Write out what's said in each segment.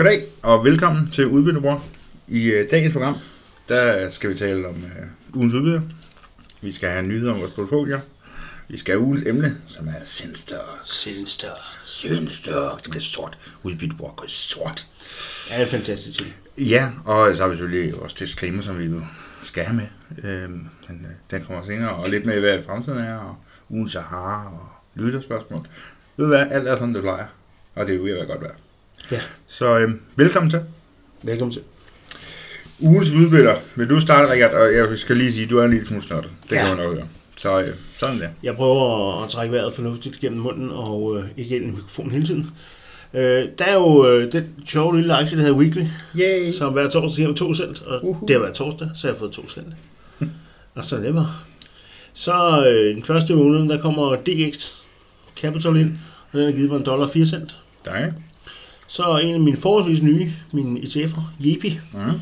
Goddag og velkommen til Udbyttebror. I uh, dagens program, der skal vi tale om uh, ugens udbytte. Vi skal have nyheder om vores portfolio. Vi skal have ugens emne, som er Sinster. Sinster. Sinster. Det bliver sort. Udbyttebror går sort. Ja, det er fantastisk. Ja, og så har vi selvfølgelig også disclaimer, som vi jo skal have med. Øhm, men, øh, den kommer senere, og lidt med, hvad fremtiden er, og ugen Sahara, og lytterspørgsmål. Ved du hvad, alt er sådan, det plejer. Og det er jo ved at være godt værd. Ja. Så øhm, velkommen til. Velkommen til. Ugens udbytter. Vil du starte, Rikard? Og jeg skal lige sige, at du er en lille smule snottet. Det Ja. kan man nok høre. Så øh, sådan der. Jeg prøver at trække vejret fornuftigt gennem munden og øh, ikke i mikrofonen hele tiden. Øh, der er jo øh, den sjove lille aktie, der hedder Weekly, Yay! som hver torsdag giver mig 2 cent, og Uhu. det har været torsdag, så jeg har fået 2 cent. og så nemmere. Så øh, den første måned, der kommer DX Capital ind, og den har givet mig en dollar 4 cent. Dejligt. Så en af mine forholdsvis nye, mine ETF'er, Yepi, Mhm.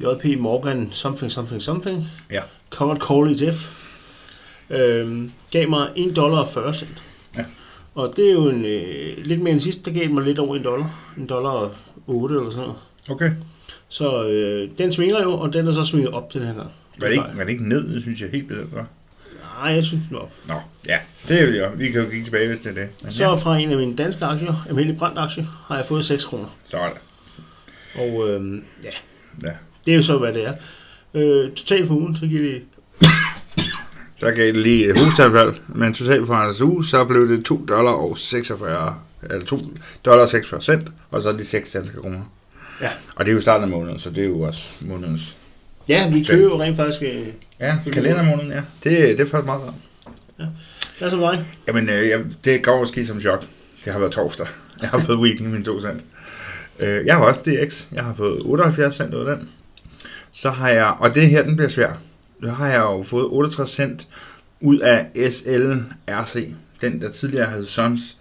JP Morgan something something something, Ja. Covered Call ETF, øhm, gav mig 1 dollar og 40 cent. Ja. Og det er jo en, øh, lidt mere end sidst, der gav mig lidt over 1 dollar. 1 dollar og 8 eller sådan noget. Okay. Så øh, den svinger jo, og den er så svinget op til den her gang. Var det, ikke, var det ikke ned? Det synes jeg helt bestemt var. Nej, jeg synes den var op. Nå, ja. Det er jo. Vi kan jo kigge tilbage, hvis det er det. Men Så ja, fra en af mine danske aktier, almindelig brændt aktie, har jeg fået 6 kroner. så er det. Og øhm, ja, Ja. det er jo så, hvad det er. Øh, totalt for ugen, så giver det Så gav det lige et hustalfald, men totalt for hans uge, så blev det 2 dollar og 46, eller 2 dollar og 46 cent, og så de 6 danske kroner. Ja. Og det er jo starten af måneden, så det er jo også månedens... Ja, vi kører jo rent faktisk... Øh, Ja, kalendermåneden, ja. Det, det er faktisk meget godt. hvad er så dig? Jamen, øh, jeg, det går måske som chok. Det har været torsdag. Jeg har fået weekend i min 2 cent. Øh, jeg har også DX. Jeg har fået 78 cent ud af den. Så har jeg, og det her, den bliver svær. Så har jeg jo fået 68 cent ud af SLRC. Den, der tidligere havde Sons.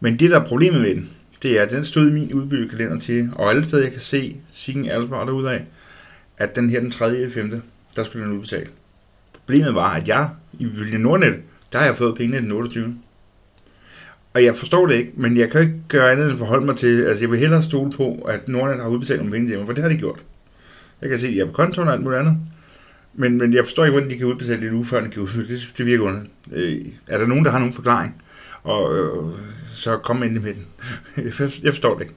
Men det, der er problemet med den, det er, at den stod i min udbyttekalender til, og alle steder, jeg kan se Siggen Alvar derude af, at den her den 3. 5. der skulle den udbetale. Problemet var, at jeg i Vilje Nordnet, der har jeg fået pengene den 28. Og jeg forstår det ikke, men jeg kan ikke gøre andet end forholde mig til, altså jeg vil hellere stole på, at Nordnet har udbetalt nogle penge til mig, for det har de gjort. Jeg kan se, at de er på kontoen og alt muligt andet. Men, men jeg forstår ikke, hvordan de kan udbetale det en uge før, de kan udbetale det. Det virker under. Øh, er der nogen, der har nogen forklaring? Og øh, så kom ind med den. Jeg forstår det ikke.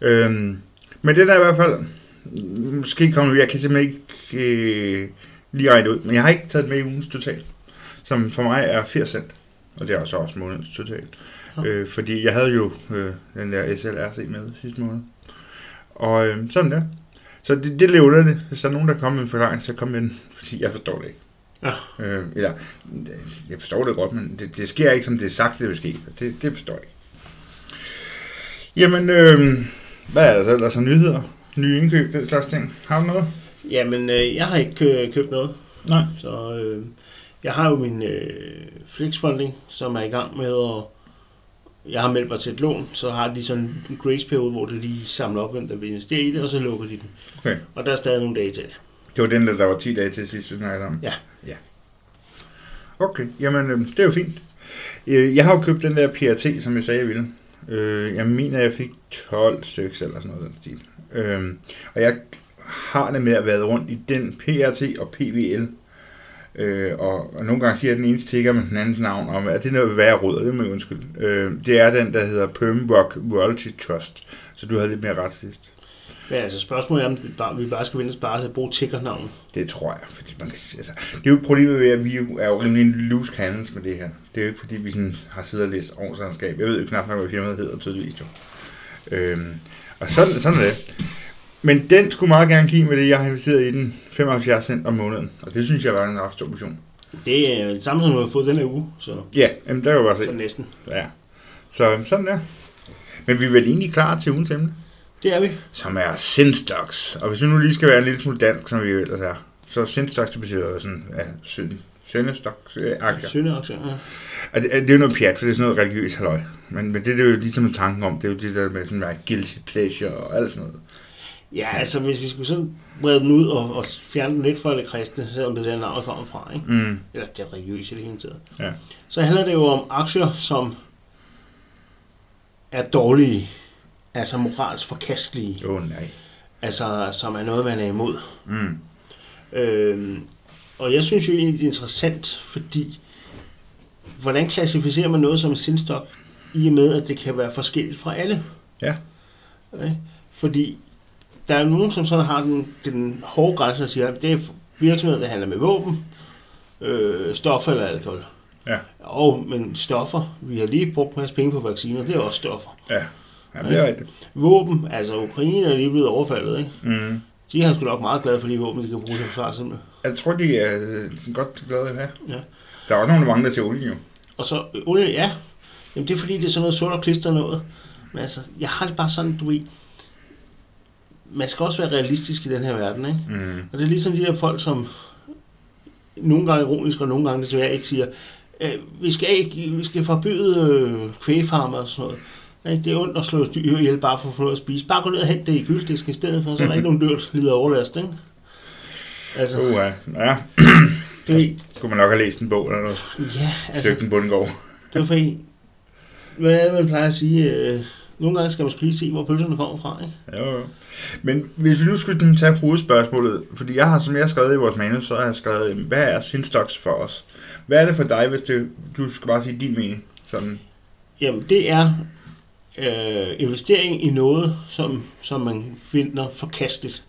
Øh, men det der er i hvert fald, måske kommer vi, jeg kan simpelthen ikke øh, lige regne ud, men jeg har ikke taget med i ugens total, som for mig er 80 cent, og det er så også månedens total. Ja. Øh, fordi jeg havde jo øh, den der SLRC med sidste måned. Og øh, sådan der. Så det, det lever det. Hvis der er nogen, der kommer med en forklaring, så kom med den, fordi jeg forstår det ikke. Ja. Øh, eller, jeg forstår det godt, men det, det sker ikke, som det er sagt, det vil ske. Det, det forstår jeg ikke. Jamen, øh, hvad er der så ellers af nyheder? Nye indkøb, den slags ting. Har du noget? Jamen, øh, jeg har ikke øh, købt noget. Nej. Så øh, jeg har jo min øh, flexfunding, som er i gang med at... Jeg har meldt mig til et lån, så har de sådan en grace periode, hvor de lige samler op, hvem der vil investere i det, og så lukker de den. Okay. Og der er stadig nogle dage til det. Det var den, der, der var 10 dage til sidst, vi snakkede om. Ja. Ja. Okay, jamen øh, det er jo fint. Øh, Jeg har jo købt den der PRT, som jeg sagde, jeg ville. Øh, Jeg mener, jeg fik 12 stykker eller sådan noget den stil. Øh, Og jeg har det med at være rundt i den PRT og PVL. Øh, og, og nogle gange siger den ene stikker med den andens navn, om at det er noget værre råd, det må jeg undskylde. Øh, det er den, der hedder Permrock Royalty Trust, så du havde lidt mere ret sidst. Men altså spørgsmålet er, om bare, vi bare skal vende bare at bruge tickernavnet. Det tror jeg, fordi man kan altså, det er jo problemet ved, at vi er jo rimelig loose cannons med det her. Det er jo ikke fordi, vi sådan har siddet og læst årsregnskab. Jeg ved jo knap nok, hvad firmaet hedder tydeligvis jo. Øhm, og sådan, sådan er det. Men den skulle meget gerne give med det, jeg har investeret i den 75 cent om måneden. Og det synes jeg var en ret stor portion. Det er det samme, som vi har fået den her uge, så, Ja, jamen, der kan jo bare så se. næsten. Ja. Så sådan der. Men vi er vel egentlig klar til ugens emne, Det er vi. som er Sinstocks. Og hvis vi nu lige skal være en lille smule dansk, som vi jo ellers er, så Sinstocks, betyder sådan, ja, synd, Søndestoks øh, aktier. Søndeaktier, ja. Og det, det er jo noget pjat, for det er sådan noget religiøst halløj. Men, men det, det er jo ligesom en tanke om, det er jo det der med sådan der guilty pleasure og alt sådan noget. Ja, altså hvis vi skulle sådan brede den ud og, og fjerne den lidt fra det kristne, selvom det er der navn kommer fra, ikke? Mm. eller det er religiøse det hele taget, Ja. så handler det jo om aktier, som er dårlige altså moralsk forkastelige, Åh oh, nej. altså som er noget, man er imod. Mm. Øhm, og jeg synes jo egentlig, det er interessant, fordi hvordan klassificerer man noget som en sindstok, i og med, at det kan være forskelligt fra alle? Ja. Okay? Fordi der er nogen, som sådan har den, den hårde grænse og siger, at det er virksomheder, der handler med våben, øh, stoffer eller alkohol. Ja. Og, men stoffer, vi har lige brugt en masse penge på vacciner, det er også stoffer. Ja. Ja, det er rigtigt. Våben, altså Ukraine er lige blevet overfaldet, ikke? Mm. De har sgu nok meget glade for de våben, de kan bruge til at forsvare sig med. Jeg tror, de er godt glade at have. Ja. Der er også nogen, der mangler til olie, jo. Og så øh, olie, ja. Jamen det er fordi, det er sådan noget sort og klister noget. Men altså, jeg har det bare sådan, du ved, man skal også være realistisk i den her verden, ikke? Mm. Og det er ligesom de der folk, som nogle gange ironisk og nogle gange desværre ikke siger, øh, vi, skal ikke, vi skal forbyde øh, kvægfarmer og sådan noget. Ikke? Det er ondt at slå dyr ihjel bare for at få noget at spise. Bare gå ned og hente det i gylddisken i stedet for, så er der ikke nogen dyr, der lider overlast. Ikke? Altså, Uh, ja. ja. det, Skulle man nok have læst en bog eller noget. ja, altså, Søgt en bundegård. det var fordi, hvad er man plejer at sige? Øh, nogle gange skal man lige se, hvor pølserne kommer fra. Ikke? Jo, jo. Men hvis vi nu skulle tage hovedspørgsmålet, fordi jeg har, som jeg har skrevet i vores manus, så har jeg skrevet, hvad er Sinstox for os? Hvad er det for dig, hvis det, du skal bare sige din mening? Sådan, Jamen, det er øh, investering i noget, som, som man finder forkasteligt.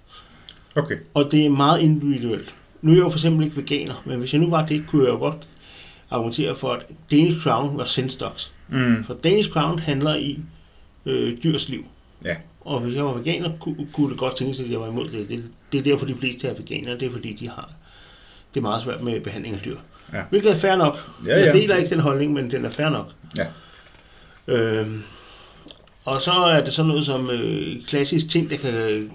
Okay. Og det er meget individuelt. Nu er jeg jo for eksempel ikke veganer, men hvis jeg nu var det, kunne jeg jo godt argumentere for, at Danish Crown var Senstox. Mm. For Danish Crown handler i øh, dyrs liv. Ja. Og hvis jeg var veganer, kunne, kunne det godt tænkes, at jeg var imod det. det. Det er derfor, de fleste er veganere. Det er fordi, de har det er meget svært med behandling af dyr. Ja. Hvilket er fair nok. Ja, Jeg ja. deler ikke den holdning, men den er fair nok. Ja. Øhm, og så er det sådan noget som øh, klassisk ting, der kan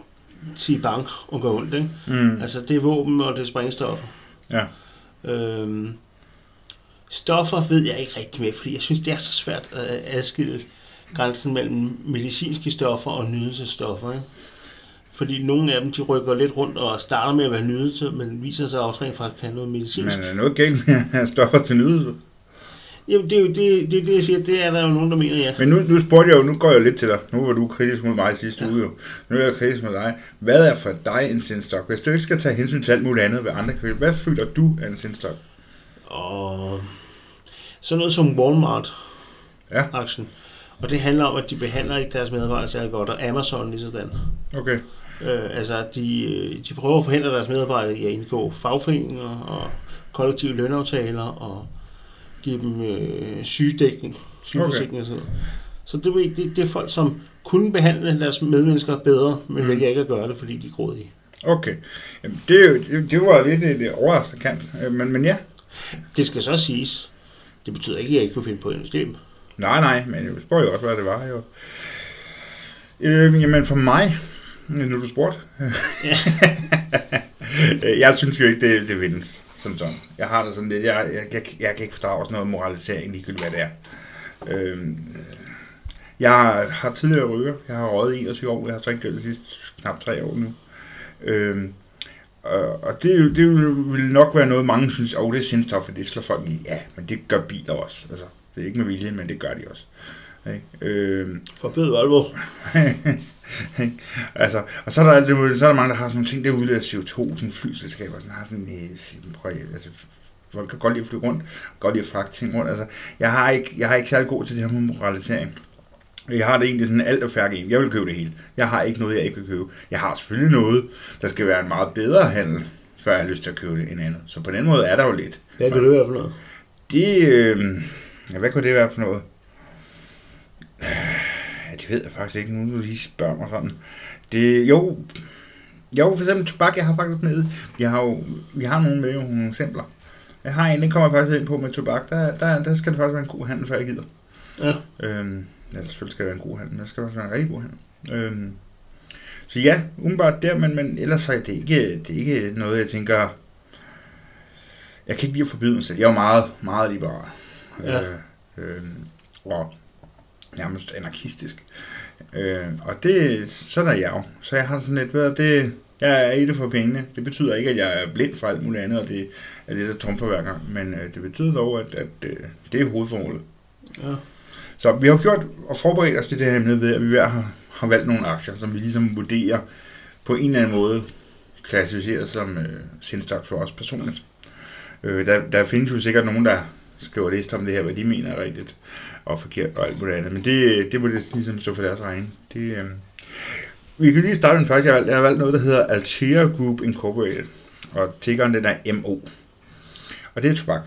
bang og gå ondt. Ikke? Mm. Altså det er våben og det er sprængstoffer. Ja. Øhm, stoffer ved jeg ikke rigtig med, fordi jeg synes, det er så svært at adskille grænsen mellem medicinske stoffer og nydelsesstoffer. Ikke? Fordi nogle af dem, de rykker lidt rundt og starter med at være nydelse, men viser sig også rent faktisk at have noget medicinsk. Men er noget galt med stoffer til nydelse? Jamen, det er jo det, det, det, jeg siger, det er der jo nogen, der mener, ja. Men nu, nu spurgte jeg jo, nu går jeg lidt til dig. Nu var du kritisk mod mig sidste ja. uge jo. Nu er jeg kritisk mod dig. Hvad er for dig en sindstok? Hvis du ikke skal tage hensyn til alt muligt andet, hvad andre føle, hvad føler du er en sindstok? Og sådan noget som Walmart-aktien. Ja. Og det handler om, at de behandler ikke deres medarbejdere særlig godt, og Amazon lige sådan. Okay. Øh, altså, de, øh, de prøver at forhindre deres medarbejdere i at indgå fagforeninger og kollektive lønaftaler og give dem øh, sygedækning, sygeforsikring og sådan. Så det, det, det er folk, som kunne behandle deres medmennesker bedre, men Mm. vælger ikke at gøre det, fordi de er grådige. Okay. Jamen, det, er jo, det, det var lidt et overraskende kant. Øh, Men, men ja. Det skal så siges. Det betyder ikke, at jeg ikke kunne finde på at investere dem. Nej, nej, men jeg spurgte jo også, hvad det var jo. Øh, jamen for mig, nu du spurgte. Ja. Øh, jeg synes jo ikke, det, det vindes som sådan. Jeg har det sådan lidt, jeg, jeg, jeg, jeg kan ikke fordrage sådan noget moralisering, ligegyldigt hvad det er. Øh, jeg har, tidligere ryger. Jeg har røget i 21 år. Jeg har trækket de sidste knap tre år nu. Øh, og, det, det vil nok være noget, mange synes, at oh, det er sindstof, for det slår folk i. Ja, men det gør biler også. Altså, det er ikke med vilje, men det gør de også. Ikke? Øh, Forbed Volvo. altså, og så er, der, alt det- så er der mange, der har sådan nogle ting, der udleder CO2, sådan flyselskaber, sådan har sådan, øh, prøv, altså, folk kan godt lide at flyve rundt, godt lide at fragte ting rundt, altså, jeg har ikke, jeg har ikke særlig god til det her med moralisering. Jeg har det egentlig sådan alt og færdig en. Jeg vil købe det hele. Jeg har ikke noget, jeg ikke vil købe. Jeg har selvfølgelig noget, der skal være en meget bedre handel, før jeg har lyst til at købe det end andet. Så på den måde er der jo lidt. Hvad kan det være for noget? Det, øh, ja, hvad kunne det være for noget? Det ved jeg faktisk ikke, nu du lige spørger mig sådan. Det, jo, jo, for eksempel tobak, jeg har faktisk med. Vi har jo, vi har nogle med, jo, nogle eksempler. Jeg har en, den kommer jeg faktisk ind på med tobak. Der, der, der skal det faktisk være en god handel, før jeg gider. Ja. Øhm, ja, selvfølgelig skal det være en god handel, men det skal også være en rigtig god handel. Øhm, så ja, umiddelbart der, men, men ellers er det ikke, det er ikke noget, jeg tænker... Jeg kan ikke lide at forbyde mig selv. Jeg er jo meget, meget liberal. Ja. Øh, øh, og nærmest anarkistisk. Øh, og det, sådan er jeg jo. Så jeg har sådan lidt ved, det, jeg er i det for pengene. Det betyder ikke, at jeg er blind for alt muligt andet, og det er det, der trumfer hver gang. Men øh, det betyder dog, at, at øh, det er hovedformålet. Ja. Så vi har gjort og forberedt os til det her emne ved, at vi hver har, har valgt nogle aktier, som vi ligesom vurderer på en eller anden måde klassificeret som øh, sindstak for os personligt. Øh, der, der findes jo sikkert nogen, der skriver liste om det her, hvad de mener er rigtigt og forkert og alt muligt andet. Men det, det må det ligesom stå for deres regning. Det, øh, vi kan lige starte med faktisk, jeg har, valgt, jeg har valgt noget, der hedder Altera Group Incorporated. Og tiggeren den er MO. Og det er tobak.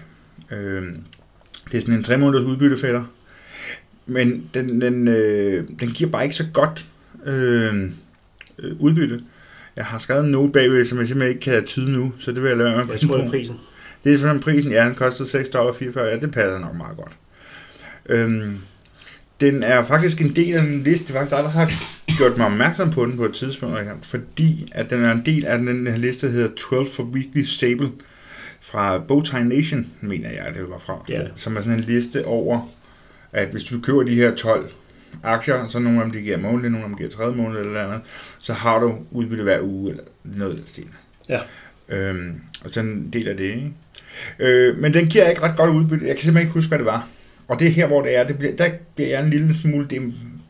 Øh, det er sådan en 3 måneders udbyttefætter. Men den, den, øh, den giver bare ikke så godt øh, øh, udbytte. Jeg har skrevet en note bagved, som jeg simpelthen ikke kan tyde nu, så det vil jeg lade være med. Jeg tror, det er prisen. Det er sådan prisen, ja, den kostede 6,44 dollar, ja, det passer nok meget godt. Øhm, den er faktisk en del af en liste, faktisk aldrig har gjort mig opmærksom på den på et tidspunkt, fordi at den er en del af den her liste, der hedder 12 for Weekly Stable fra Bowtie Nation, mener jeg, det var fra, Ja. som er sådan en liste over, at hvis du køber de her 12 aktier, så nogle af dem de giver månedligt, nogle af dem giver tredje måned eller andet, så har du udbytte hver uge eller noget af den stil. Ja. Øhm, og sådan en del af det, ikke? Øh, men den giver ikke ret godt udbytte. Jeg kan simpelthen ikke huske, hvad det var. Og det er her, hvor det er. Det bliver, der bliver jeg en lille smule, det er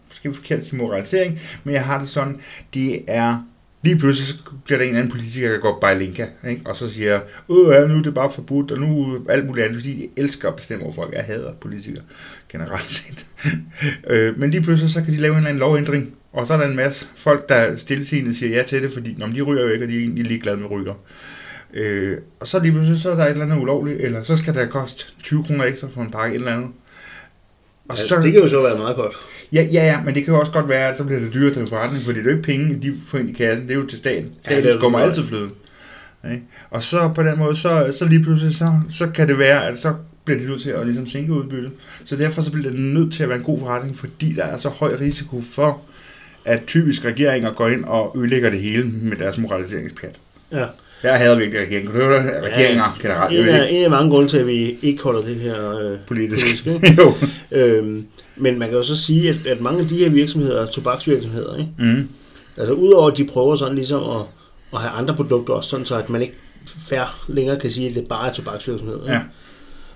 måske forkert til moralisering, men jeg har det sådan, det er Lige pludselig så bliver der en eller anden politiker, der går bajlinka, ikke? og så siger, åh ja, nu er det bare forbudt, og nu alt muligt andet, fordi de elsker at bestemme over folk. Jeg hader politikere generelt set. øh, men lige pludselig så kan de lave en eller anden lovændring, og så er der en masse folk, der stillesigende siger ja til det, fordi når de ryger jo ikke, og de er egentlig ligeglade med ryger. Øh, og så lige pludselig så er der et eller andet ulovligt, eller så skal der koste 20 kroner ekstra for en pakke et eller andet. Og Altså, det kan jo så være meget godt. Ja, ja, ja, men det kan jo også godt være, at så bliver det dyrere til forretning, fordi det er jo ikke penge, de får ind i kassen, det er jo til staten. Staten det ja, kommer altid fløde. Ikke? Og så på den måde, så, så lige pludselig, så, så kan det være, at så bliver de nødt til at ligesom sænke udbyttet. Så derfor så bliver det nødt til at være en god forretning, fordi der er så høj risiko for, at typisk regeringer går ind og ødelægger det hele med deres moraliseringspjat. Ja. Jeg hader virkelig regeringen. Kan du høre det? Regeringer generelt. Jeg En af, ikke, en af mange grunde til, at vi ikke holder det her øh, politisk. politisk ikke? jo. øhm, men man kan jo så sige, at, at mange af de her virksomheder er tobaksvirksomheder. Ikke? Mm. Altså udover at de prøver sådan ligesom at, at have andre produkter også, sådan så at man ikke færre længere kan sige, at det bare er tobaksvirksomheder. Ja.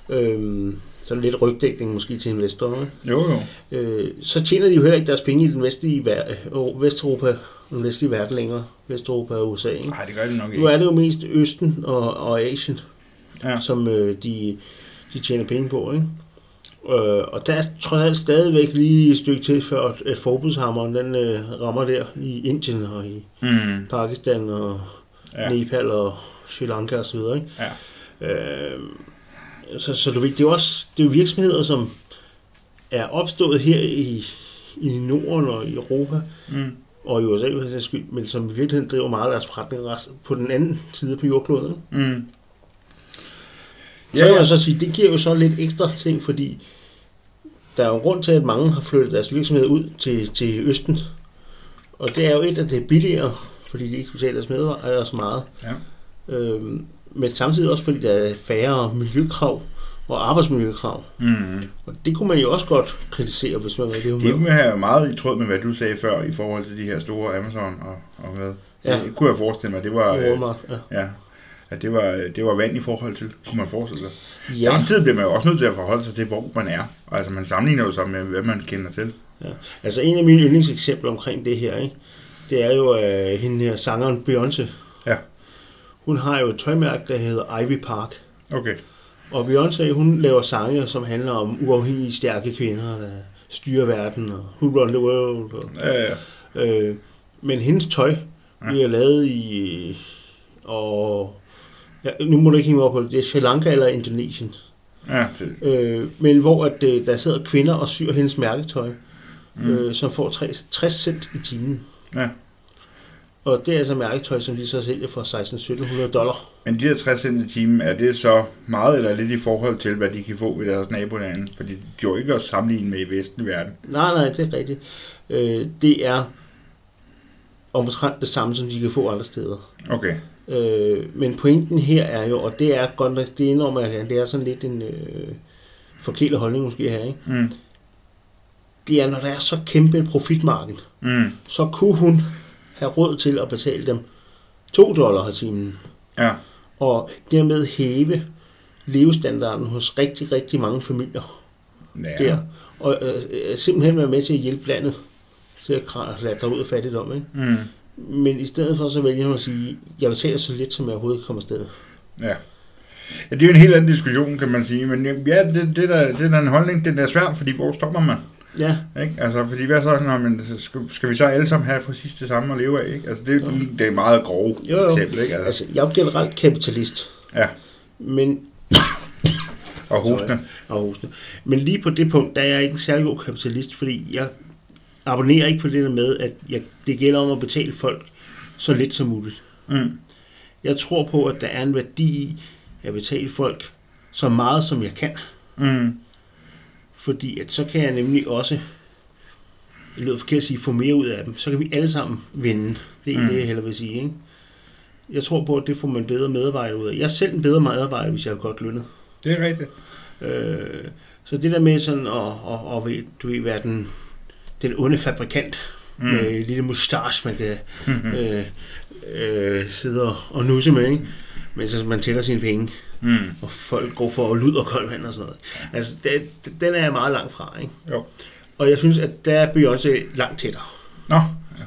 Ikke? Øhm, så lidt rygdækning måske til investorer. Ikke? Jo, jo. Øh, så tjener de jo heller ikke deres penge i den vestlige ver- øh, Vesteuropa, den vestlige verden længere. Vesteuropa og USA. Ikke? Nej, det gør det nok Nu ikke. er det jo mest Østen og, og Asien, Ja. som øh, de, de tjener penge på. Ikke? Øh, og der er trods alt stadigvæk lige et stykke til, før at, at forbudshammeren den, øh, rammer der i Indien og i Mm. Pakistan og ja. Nepal og Sri Lanka osv. Ikke? Ja. Øh, så, så du ved, det er jo også det er jo virksomheder, som er opstået her i, i Norden og i Europa, Mm. og i USA, den sags skyld, men som i virkeligheden driver meget af deres forretning på den anden side på jordkloden. Ikke? Mm. Så kan man så sige, det giver jo så lidt ekstra ting, fordi der er jo grund til, at mange har flyttet deres virksomhed ud til, til Østen. Og det er jo et, at det er billigere, fordi de ikke betaler deres medarbejdere så meget. Ja. Øhm, men samtidig også, fordi der er færre miljøkrav og arbejdsmiljøkrav. Mm. Og det kunne man jo også godt kritisere, hvis man var det Det humør. er jo meget i tråd med, hvad du sagde før, i forhold til de her store Amazon og, og hvad. Ja. Ja. Det kunne jeg forestille mig, det var, øh, Walmart, ja. ja, at det var, det var vand i forhold til, kunne man forestille sig. Ja. Ja, Samtidig bliver man jo også nødt til at forholde sig til, hvor man er. Altså man sammenligner jo sig med, hvad man kender til. altså en af mine yndlingseksempler omkring det her, ikke? det er jo øh, hende her sangeren Beyoncé. Ja. Hun har jo et tøjmærke, der hedder Ivy Park. Okay. Og Beyoncé, hun laver sange, som handler om uafhængige, stærke kvinder, der styrer verden, og Who Run the World. Og, Ja, ja. øh, men hendes tøj Ja. bliver lavet i... Og, ja, nu må du ikke hænge mig op på det, det er Sri Lanka eller Indonesien. ja det, Øh, men hvor at, øh, der sidder kvinder og syr hendes mærketøj, Mm. øh, som får 60, 60 cent i timen. ja. Og det er altså mærketøj, som de så sælger for 16-1700 dollar. Men de her 60 cent i timen, er det så meget eller lidt i forhold til, hvad de kan få ved deres nabolande? Fordi de jo ikke at sammenligne med i vestlig verden. Nej, nej, det er rigtigt. Øh, det er omtrent det samme, som de kan få andre steder. Okay. Øh, men pointen her er jo, og det er godt nok, det indrømmer jeg, det er sådan lidt en øh, forkert holdning måske her, ikke? Mm. det er, når der er så kæmpe en profitmarked, Mm. så kunne hun have råd til at betale dem 2 dollar i timen, Ja. og dermed hæve levestandarden hos rigtig, rigtig mange familier Ja. der, og øh, øh, simpelthen være med til at hjælpe landet til at dig ud af fattigdom. Ikke? Mm. Men i stedet for, så vælger hun at sige, jeg betaler så lidt, som jeg overhovedet kommer afsted. Ja. Ja, det er jo en helt anden diskussion, kan man sige. Men ja, det, det, der, det der er en holdning, den er svær, fordi hvor stopper man? Ja, Ikke? Altså, fordi hvad så, når man, skal, skal vi så alle sammen have præcis det samme at leve af? Ikke? Altså, det, er- det er et meget grove Jo, jo. eksempel, ikke? Altså, altså jeg er jo generelt kapitalist, ja, men og hostene. Sorry. og hostene. Men lige på det punkt, der er jeg ikke en særlig god kapitalist, fordi jeg abonnerer ikke på det der med, at jeg, det gælder om at betale folk så lidt som muligt. Mm. Jeg tror på, at der er en værdi i at betale folk så meget, som jeg kan. Mm. Fordi at så kan jeg nemlig også, det lyder forkert at sige, få mere ud af dem. Så kan vi alle sammen vinde. Det er Mm. det, jeg hellere vil sige. Ikke? Jeg tror på, at det får man bedre medarbejdere ud af. Jeg er selv en bedre medarbejder, hvis jeg er godt lønnet. Det er rigtigt. Øh, så det der med sådan at, at, at, at du ved, være den, den onde fabrikant mm. med en lille mustache, man kan Mm. øh, øh, sidde og, og nusse med, ikke? mens altså, man tæller sine penge, Mm. og folk går for lud og koldt vand og sådan noget. Altså, det, den er jeg meget langt fra, ikke? Jo. Og jeg synes, at der er Beyoncé langt tættere. Nå,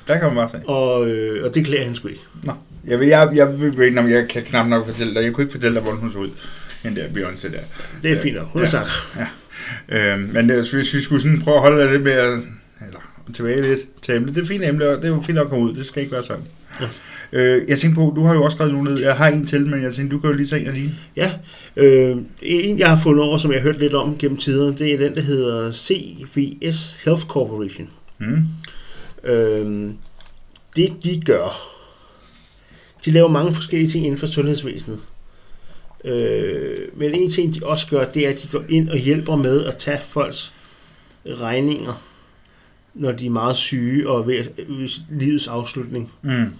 der kan man bare se. Og, øh, og det klæder hende sgu ikke. Nå. Jeg, vil, jeg, jeg, jeg, jeg, jeg, jeg kan knap nok fortælle dig. Jeg kunne ikke fortælle dig, hvordan hun så ud. Den der Beyoncé der. Det er fint nok. Hun er Ja. sagt. Øhm, men det, hvis vi skulle sådan prøve at holde det lidt mere, eller tilbage lidt til emnet, det er fint emne, og det er jo fint at komme ud, det skal ikke være sådan. Ja. Øh, jeg tænkte på, du har jo også skrevet nogle ned, jeg har en til, men jeg tænkte, du kan jo lige tage en af dine. Ja, øh, en jeg har fundet over, som jeg har hørt lidt om gennem tiderne, det er den, der hedder CVS Health Corporation. Mm. Øh, det de gør, de laver mange forskellige ting inden for sundhedsvæsenet. Øh, men en ting, de også gør, det er, at de går ind og hjælper med at tage folks regninger, når de er meget syge og ved livets afslutning. Mm.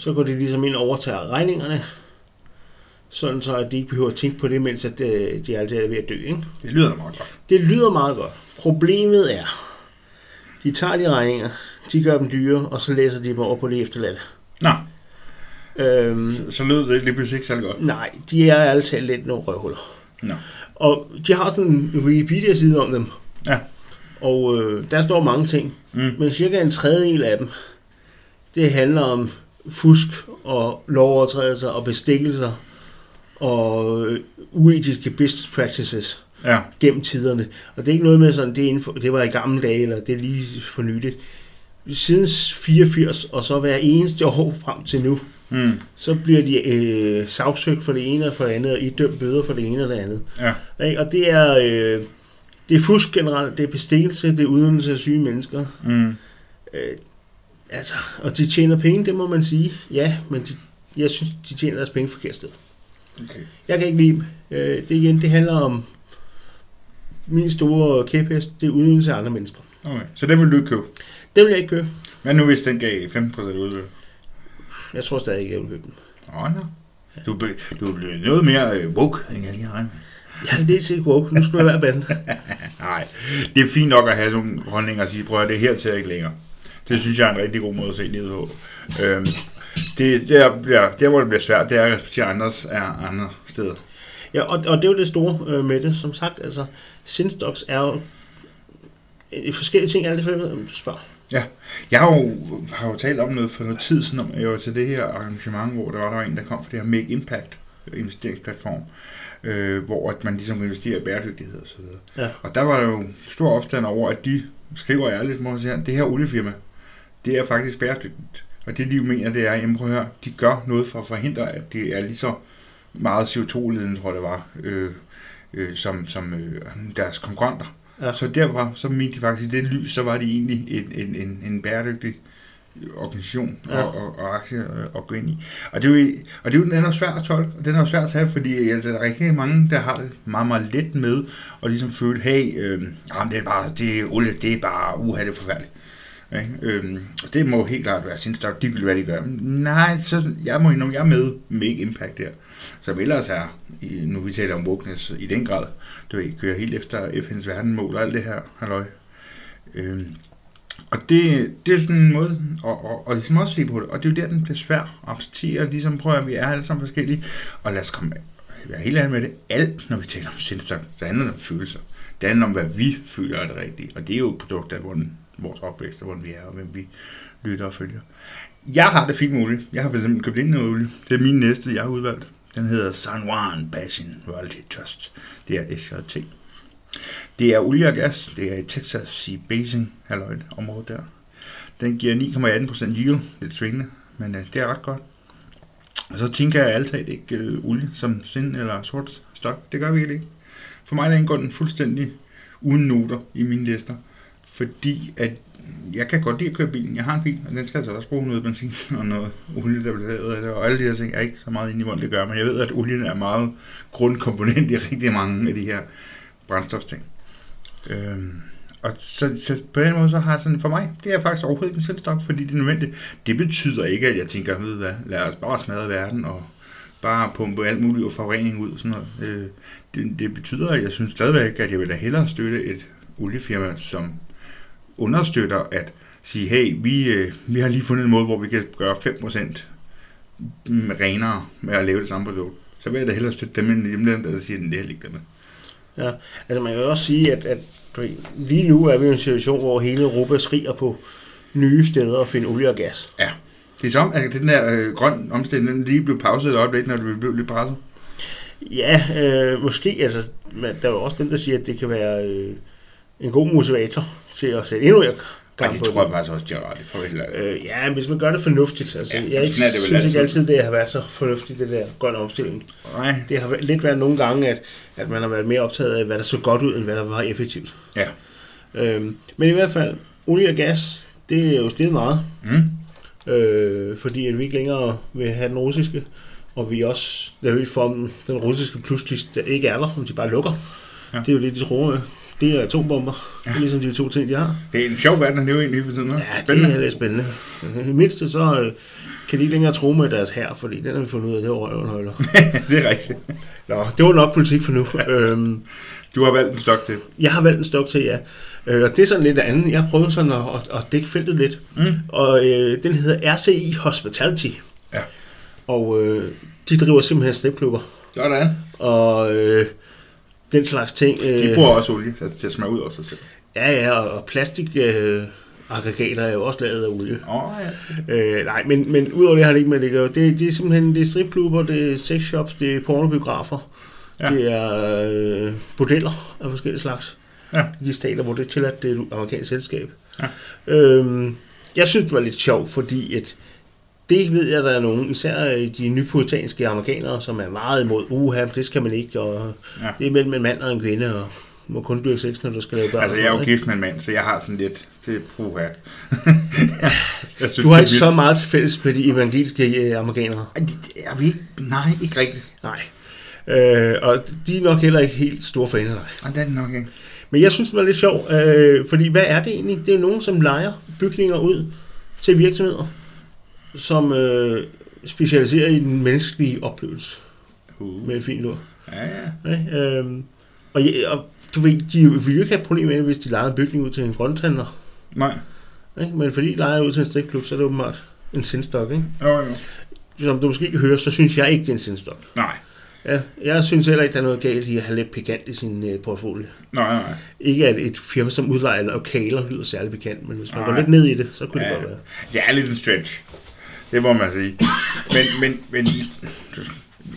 Så går de ligesom ind og overtager regningerne, sådan så at de ikke behøver at tænke på det, mens at, øh, de altid er ved at dø. Ikke? Det lyder da meget godt. Det lyder meget godt. Problemet er, de tager de regninger, de gør dem dyre, og så læser de dem over på det efterladte. Nå, Øhm, så, så lød det lige pludselig ikke særlig godt. nej, de er talt lidt nogle røvhuller. Nå. Og de har sådan en Wikipedia-side om dem. Ja. Og øh, der står mange ting. Mm. Men cirka en tredjedel af dem, det handler om fusk og lovovertrædelser og bestikkelser og øh, uetiske business practices Ja. gennem tiderne. Og det er ikke noget med sådan, det, inden for, det var i gamle dage, eller det er lige for nyligt. Siden 84, og så hver eneste år frem til nu, Mm. så bliver de øh, sagsøgt for det ene og for det andet, og idømt bøder for det ene og det andet. Ja. Ikke? Og det er, øh, det er fusk generelt, det er bestikkelse, det er udnyttelse af syge mennesker. Mm. Øh, altså, og de tjener penge, det må man sige. Ja, men de, jeg synes, de tjener deres penge forkert sted. Okay. Jeg kan ikke lide dem. Øh, det igen, det handler om min store kæphest, det er udnyttelse af andre mennesker. okay. Så den vil du ikke købe. Det vil jeg ikke købe. Hvad nu, hvis den gav 15% udbytte? Jeg tror stadig ikke, jeg vil købe den. Åh, nå. Du, be, du bliver noget mere øh, woke, end jeg lige har med. Jeg er lidt sikker woke. Nu skal jeg være banden. Nej, det er fint nok at have nogle holdninger og sige, prøv at det er her til ikke længere. Det synes jeg er en rigtig god måde at se ned på. Øhm, det, der, bliver, der, hvor det bliver svært, det er at respektere andres er andre steder. Ja, og, og det er jo det store øh, med det. Som sagt, altså, Sinstocks er jo øh, forskellige ting, alt det om du spørger. Jeg har jo, har jo talt om noget for noget tid siden, om jeg var til det her arrangement, hvor der var, der var en, der kom fra det her Make Impact investeringsplatform, øh, hvor at man ligesom investerer i bæredygtighed og så videre. Ja. Og der var der jo stor opstand over, at de skriver ærligt, må jeg sige, det her oliefirma, det er faktisk bæredygtigt. Og det de jo mener, det er, jamen prøv at høre, de gør noget for at forhindre, at det er lige så meget CO2-ledende, tror jeg det var, øh, øh, som, som øh, deres konkurrenter. Ja. Så derfra, så mente de faktisk, i det lys, så var de egentlig en, en, en, en bæredygtig organisation Ja. og, og, og aktie øh, at gå ind i. Og det er jo, og det er jo, den er svær at tolke, og den er svær at tage, fordi altså, der er rigtig mange, der har det meget, meget let med, og ligesom føle, hey, øh, jamen, det er bare, det er olie, det er bare, uha, det er forfærdeligt. Ikke? Øhm, det må helt klart være sindssygt, de vil hvad de gør. Nej, så jeg må indrømme, jeg er med Make Impact der. Som ellers er, i, nu vi taler om wokeness i den grad, du ved, kører helt efter FN's verdenmål og alt det her, halløj. Øhm, og det, det er sådan en måde at, at, at ligesom også se på det. Og det er jo der, den bliver svær at acceptere. Ligesom prøver at vi er alle sammen forskellige. Og lad os komme være helt ærlig med det. Alt, når vi taler om sindssygt, så handler det om følelser. Det handler om, hvad vi føler er det rigtige. Og det er jo et produkt af, hvordan vores opvækst, hvor vi er, og hvem vi lytter og følger. Jeg har det fint med olie. Jeg har simpelthen købt ind noget olie. Det er min næste, jeg har udvalgt. Den hedder San Juan Basin Royalty Trust. Det er SJT. Det er olie og gas. Det er i Texas Sea Basin, halløj, området der. Den giver 9,18% yield. Lidt svingende, men øh, det er ret godt. Og så tænker jeg altid ikke uh, olie som sind eller sort stok. Det gør vi ikke. For mig der indgår den fuldstændig uden noter i mine lister. Fordi at jeg kan godt lide at køre bilen. Jeg har en bil, og den skal altså også bruge noget benzin og noget olie, der bliver lavet af det. Og alle de her ting jeg er ikke så meget inde i, hvordan det gør. Men jeg ved, at olien er meget grundkomponent i rigtig mange af de her brændstofting. Øhm, og så, så, på den måde, så har jeg sådan, for mig, det er faktisk overhovedet ikke en selvstok, fordi det er nødvendigt. Det betyder ikke, at jeg tænker, ved hvad, lad os bare smadre verden og bare pumpe alt muligt og forurening ud og sådan noget. Øh, det, det betyder, at jeg synes stadigvæk, at jeg vil da hellere støtte et oliefirma, som understøtter at sige, hey, vi, øh, vi har lige fundet en måde, hvor vi kan gøre 5% renere med at lave det samme produkt. Så vil jeg da hellere støtte dem, end dem, der siger, at det er ikke dem. Ja, altså man kan også sige, at, at lige nu er vi i en situation, hvor hele Europa skriger på nye steder at finde olie og gas. Ja. Det er som, at den der øh, grøn omstilling, den lige blev pauset et øjeblik, når det blev lidt presset. Ja, øh, måske. Altså, der er jo også den, der siger, at det kan være øh, en god motivator til at sætte endnu mere Ja, det tror jeg faktisk også, de har ret i for helt øh, Ja, hvis man gør det fornuftigt. Altså, Ja, jeg ikke, er synes ikke altid. altid, det har været så fornuftigt, det der grønne omstilling. Nej. Det har lidt været nogle gange, at, at man har været mere optaget af, hvad der så godt ud, end hvad der var effektivt. Ja. Øhm, men i hvert fald, olie og gas, det er jo steget meget. Mm. øh, fordi at vi ikke længere vil have den russiske, og vi er også nervøs for, om den russiske pludselig ikke er der, om de bare lukker. Ja. Ja. Det er jo det, de tror med. Det er atombomber. Ja. Det er ligesom de to ting, de har. Det er en sjov verden at leve i lige for tiden. Ja, det er lidt spændende. I mindste så øh, kan de ikke længere tro med deres her, fordi den har vi fundet ud af, det var røven holder. det er rigtigt. Nå, det var nok politik for nu. øhm, Du har valgt en stok til. jeg har valgt en stok til, ja. Øh, og det er sådan lidt andet. Jeg har prøvet sådan at, at, at dække feltet lidt. Mm. Og øh, den hedder RCI Hospitality. Ja. Og øh, de driver simpelthen stripklubber. Sådan. Og øh, den slags ting. Øh, De bruger også olie til, at smage ud af sig selv. Ja, ja, og, plastik... Øh, aggregater er jo også lavet af olie. Åh, oh, ja. Øh, nej, men, men udover det har det ikke med det at gøre. Det, det er simpelthen det er stripklubber, det er sexshops, det er pornobiografer, Ja. det er øh, bordeller af forskellige slags. Ja. I de stater, hvor det er tilladt, det er et amerikansk selskab. Ja. Øhm, jeg synes, det var lidt sjovt, fordi at det ved jeg, der er nogen, især øh, de nypuritanske amerikanere, som er meget imod, uha, det skal man ikke, og Ja. det er mellem en mand og en kvinde, og må kun dyrke sex, når du skal lave børn. Altså, og jeg er jo gift med en mand, så jeg har sådan lidt til puha. synes, ikke? Du har det ikke så meget til fælles med de evangeliske øh, amerikanere. Det- det er vi ikke? Nej, ikke rigtigt. Nej. Øh, og de er nok heller ikke helt store fan af dig. Det er det nok ikke. Men jeg synes, det var lidt sjovt, øh, fordi hvad er det egentlig? Det er jo nogen, som leger bygninger ud til virksomheder, som øh, specialiserer i den menneskelige oplevelse, Uh. med et fint ord. Ja, ja. Ja, øh, og, ja, og du ved, de vil jo ikke have problemer med, hvis de leger en bygning ud til en grønthandler. Nej. Ikke? Men fordi de leger ud til en stripklub, så er det åbenbart en sindstok. Ikke? Jo, jo. Som du måske kan høre, så synes jeg ikke, det er en sindstok. Nej. Ja, jeg synes heller ikke, der er noget galt i at have lidt pikant i sin øh, portfolio. Nej, nej. Ikke at et firma som udlejer lokaler lyder særlig bekendt, men hvis man går Nej. lidt ned i det, så kunne det Ja, godt være. det er lidt en stretch. Det må man sige. Men, men, men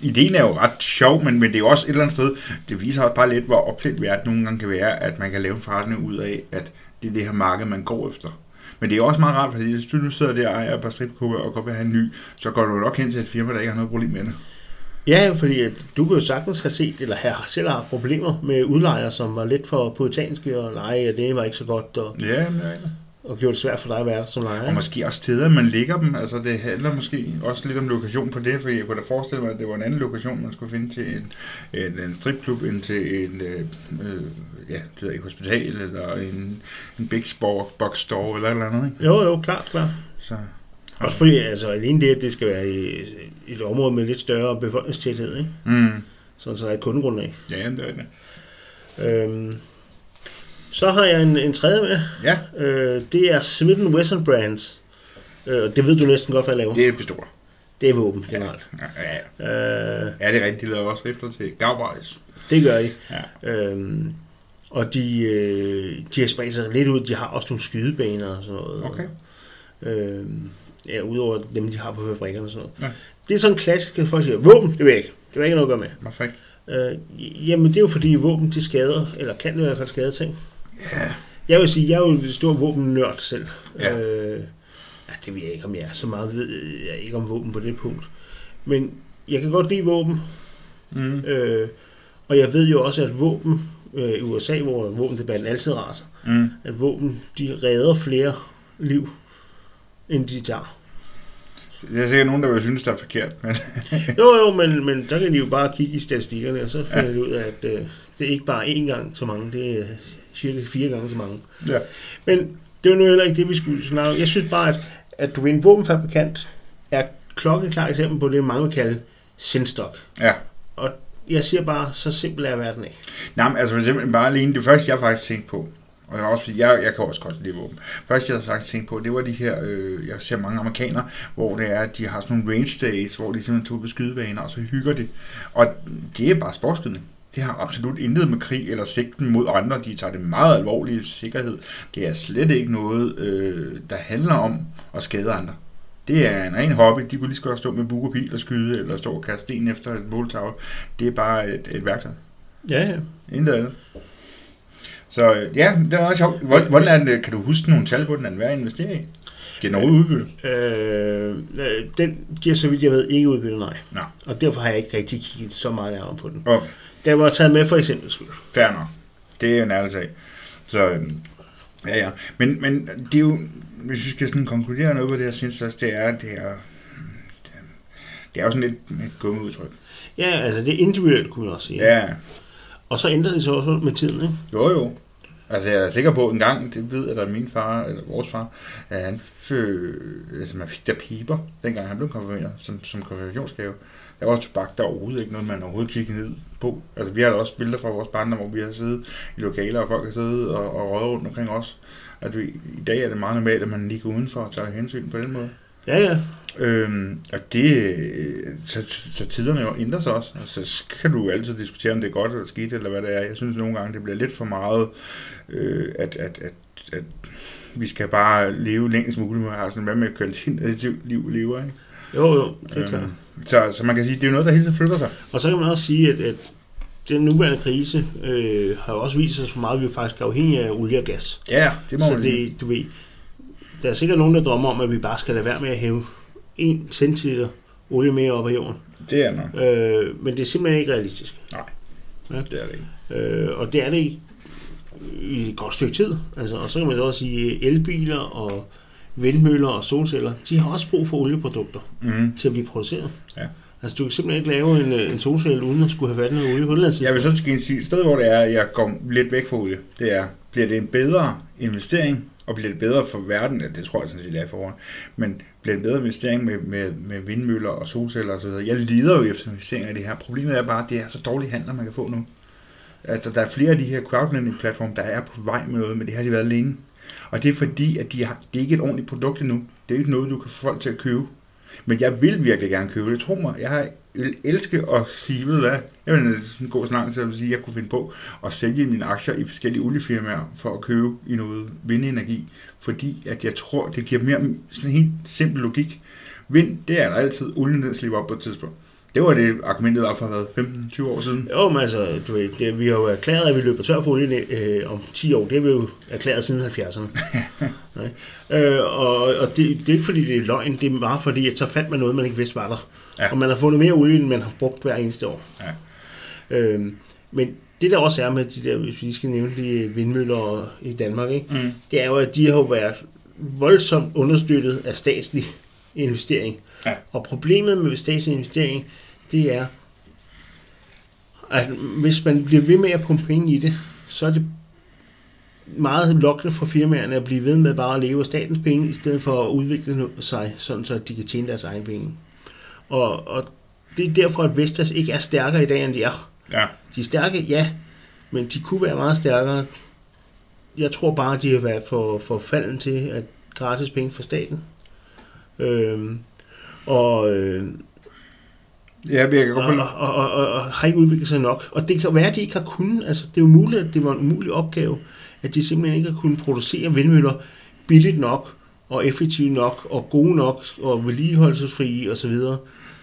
ideen er jo ret sjov, men, men det er jo også et eller andet sted, det viser også bare lidt, hvor optaget verden nogle gange kan være, at man kan lave en forretning ud af, at det er det her marked, man går efter. Men det er også meget rart, fordi hvis du nu sidder der og ejer et par stripklubber og godt vil have en ny, så går du nok hen til et firma, der ikke har noget problem med det. Ja, fordi at du kan jo sagtens have set, eller have selv haft problemer med udlejere, som var lidt for puritanske, og nej, det var ikke så godt, og, Ja, men. Og gjorde det svært for dig at være der som lejer. Og måske også steder, man lægger dem. Altså det handler måske også lidt om lokation på det, for jeg kunne da forestille mig, at det var en anden lokation, man skulle finde til en, en, en stripklub, end til en øh, øh, ja, det ikke, hospital, eller en, en big sport, box store, eller et eller andet, ikke? Jo, jo, klart, klart. Så, Også fordi, altså alene det, at det skal være i et område med lidt større befolkningstæthed, ikke? mm, Sådan, så der er et kundegrundlag. ja, jamen, det er det. Øhm, så har jeg en, en tredje med. Ja, Øh, det er Smith Wesson Brands. Øh, det ved du næsten godt, hvad jeg laver. det er pistoler. Det er våben generelt. Ja, ja. Øh, ja, det er rigtigt. De laver også rifler til Gauweis. det gør I. Ja. Øhm, Og de, øh, de har spredt sig lidt ud. De har også nogle skydebaner og sådan noget. Okay. Øh, ja, udover dem, de har på fabrikkerne og sådan noget. Ja. Det er sådan klassisk, at folk siger, våben, det vil jeg ikke. Det vil jeg ikke noget at gøre med. Hvorfor ikke? Øh, jamen, det er jo fordi våben, de skader, eller kan i hvert fald skade ting. Ja. Jeg vil sige, jeg er jo en stor våbennørd selv. Ja. Øh, ja, det ved jeg ikke, om jeg er. Så meget ved jeg ikke om våben på det punkt. Men jeg kan godt lide våben. Mm. Øh, og jeg ved jo også, at våben øh, i USA, hvor våbendebatten altid raser, Mm. at våben, de redder flere liv, end de tager. Der er sikkert nogen, der vil synes, det er forkert. Men Jo, jo, men, men der kan de jo bare kigge i statistikkerne, og så finder de ud af, at øh, det er ikke bare én gang så mange, det er cirka fire gange så mange. ja. Men det er jo nu heller ikke det, vi skulle snakke om. Jeg synes bare, at, at du er en våbenfabrikant er klokkeklar eksempel på det, mange vil kalde sindstok. ja. Og jeg siger bare, så simpel er verden ikke. Nej, men altså for eksempel bare alene, det første jeg faktisk tænkte på, og jeg, har også, jeg, jeg kan også godt lide våben. Først jeg havde faktisk tænkt på, det var de her, øh, jeg ser mange amerikanere, hvor det er, at de har sådan nogle range days, hvor de simpelthen tog på skydebaner, og så hygger de. Og det er bare sportsskydning. Det har absolut intet med krig eller sigten mod andre. De tager det meget alvorligt sikkerhed. Det er slet ikke noget, øh, der handler om at skade andre. Det er en ren hobby. De kunne lige så godt stå med buk og pil og skyde, eller stå og kaste sten efter et måltavle. Det er bare et, et værktøj. Ja, ja. Intet andet. Så øh, ja, det er meget sjovt. Hvor- Hvordan den, kan du huske nogle tal på, den er værd at investere i? Giver den overhovedet udbytte? Øh, øh, den giver, så vidt jeg ved, ikke udbytte, nej. Nå. Og derfor har jeg ikke rigtig kigget så meget nærmere på den. Okay, Den var taget med for eksempel fair nok. Det er jo en ærlig sag. Så øh, ja, ja. Men, men det er jo, hvis vi skal sådan konkludere noget på det, jeg synes også, det er, det er, det er jo sådan lidt et gummiudtryk. Ja, altså det er individuelt, kunne man også sige. Ja, Og så ændrer det sig også med tiden, ikke? jo jo. Altså jeg er sikker på en gang, det ved jeg da min far, eller vores far, at han fø, altså man fik der piber, dengang han blev konfirmeret, som, som konfirmationsgave. Der var tobak, der overhovedet ikke noget, man overhovedet kiggede ned på. Altså vi har da også billeder fra vores barndom, hvor vi har siddet i lokaler, og folk har siddet og, og røget rundt omkring os. At vi, I dag er det meget normalt, at man lige går udenfor og tager hensyn på den måde. Ja, ja. Øhm, og det, så, så tiderne jo ændrer sig også. Altså, så kan du jo altid diskutere, om det er godt eller skidt, eller hvad det er. Jeg synes nogle gange, det bliver lidt for meget, øh, at, at, at, at vi skal bare leve længst muligt, sådan, hvad med et kvalitetsliv liv vi lever, ikke? Jo, jo, det er Øhm, klart. Så, så man kan sige, det er jo noget, der hele tiden flytter sig. Og så kan man også sige, at, at den nuværende krise øh, har også vist os, hvor meget vi faktisk er afhængige af olie og gas. Ja, det må Så man sige. det, du ved, der er sikkert nogen, der drømmer om, at vi bare skal lade være med at hæve 1 centiliter olie mere op af jorden. Det er nok. Øh, men det er simpelthen ikke realistisk. Det er det ikke. Øh, og det er det i, i et godt stykke tid. Altså, og så kan man så også sige, elbiler og vindmøller og solceller, de har også brug for olieprodukter Mm. til at blive produceret. Ja. Altså, du kan simpelthen ikke lave en, øh, en solcelle, uden at skulle have været noget olie på det Jeg vil så sige, et sted hvor det er, at jeg går lidt væk fra olie, det er, bliver det en bedre investering, og bliver det bedre for verden, ja, det tror jeg sådan set er forhånd, men bliver det en bedre investering med, med, med vindmøller og solceller osv. Jeg lider jo efter investeringer i det her. Problemet er bare, at det er så dårlige handler, man kan få nu. Altså, der er flere af de her crowdlending-platforme, der er på vej med noget, men det har de været længe. Og det er fordi, at de har, det er ikke et ordentligt produkt endnu. Det er ikke noget, du kan få folk til at købe. Men jeg vil virkelig gerne købe det. Tro mig, jeg har vil elske at sige, ved hvad, jeg vil sådan gå så langt så jeg vil sige, at jeg kunne finde på at sælge mine aktier i forskellige oliefirmaer for at købe i noget vindenergi. Fordi at jeg tror, det giver mere sådan en helt simpel logik. Vind, det er der altid. Olien, den slipper op på et tidspunkt. Det var det argumentet op for hvad, 15-20 år siden. Jo, men altså, du ved, det, vi har jo erklæret, at vi løber tør for olie øh, om 10 år. Det har vi jo erklæret siden 70'erne. Nej. øh, og og det, det er ikke fordi, det er løgn. Det er bare fordi, at så fandt man noget, man ikke vidste var der. Ja. Og man har fundet mere olie, end man har brugt hver eneste år. Ja. Øh, men det der også er med de der, hvis vi skal nævne de vindmøller i Danmark, ikke? Mm. det er jo, at de har jo været voldsomt understøttet af statslig investering. Ja. Og problemet med statslig investering, det er, at hvis man bliver ved med at pumpe penge i det, så er det meget lokkende for firmaerne at blive ved med bare at leve af statens penge, i stedet for at udvikle sig, sådan så de kan tjene deres egen penge. Og, og det er derfor, at Vestas ikke er stærkere i dag, end de er. Ja. De er stærke, ja, men de kunne være meget stærkere. Jeg tror bare, de har været for, for falden til at gratis penge fra staten. Øhm, og øh, Ja, men jeg kan godt og, og, og, og, og har ikke udviklet sig nok. Og det kan være, at de ikke har kunnet. Altså, det er jo muligt, at det var en umulig opgave, at de simpelthen ikke har kunnet producere vindmøller billigt nok, og effektivt nok, og gode nok, og vedligeholdelsesfrie osv.,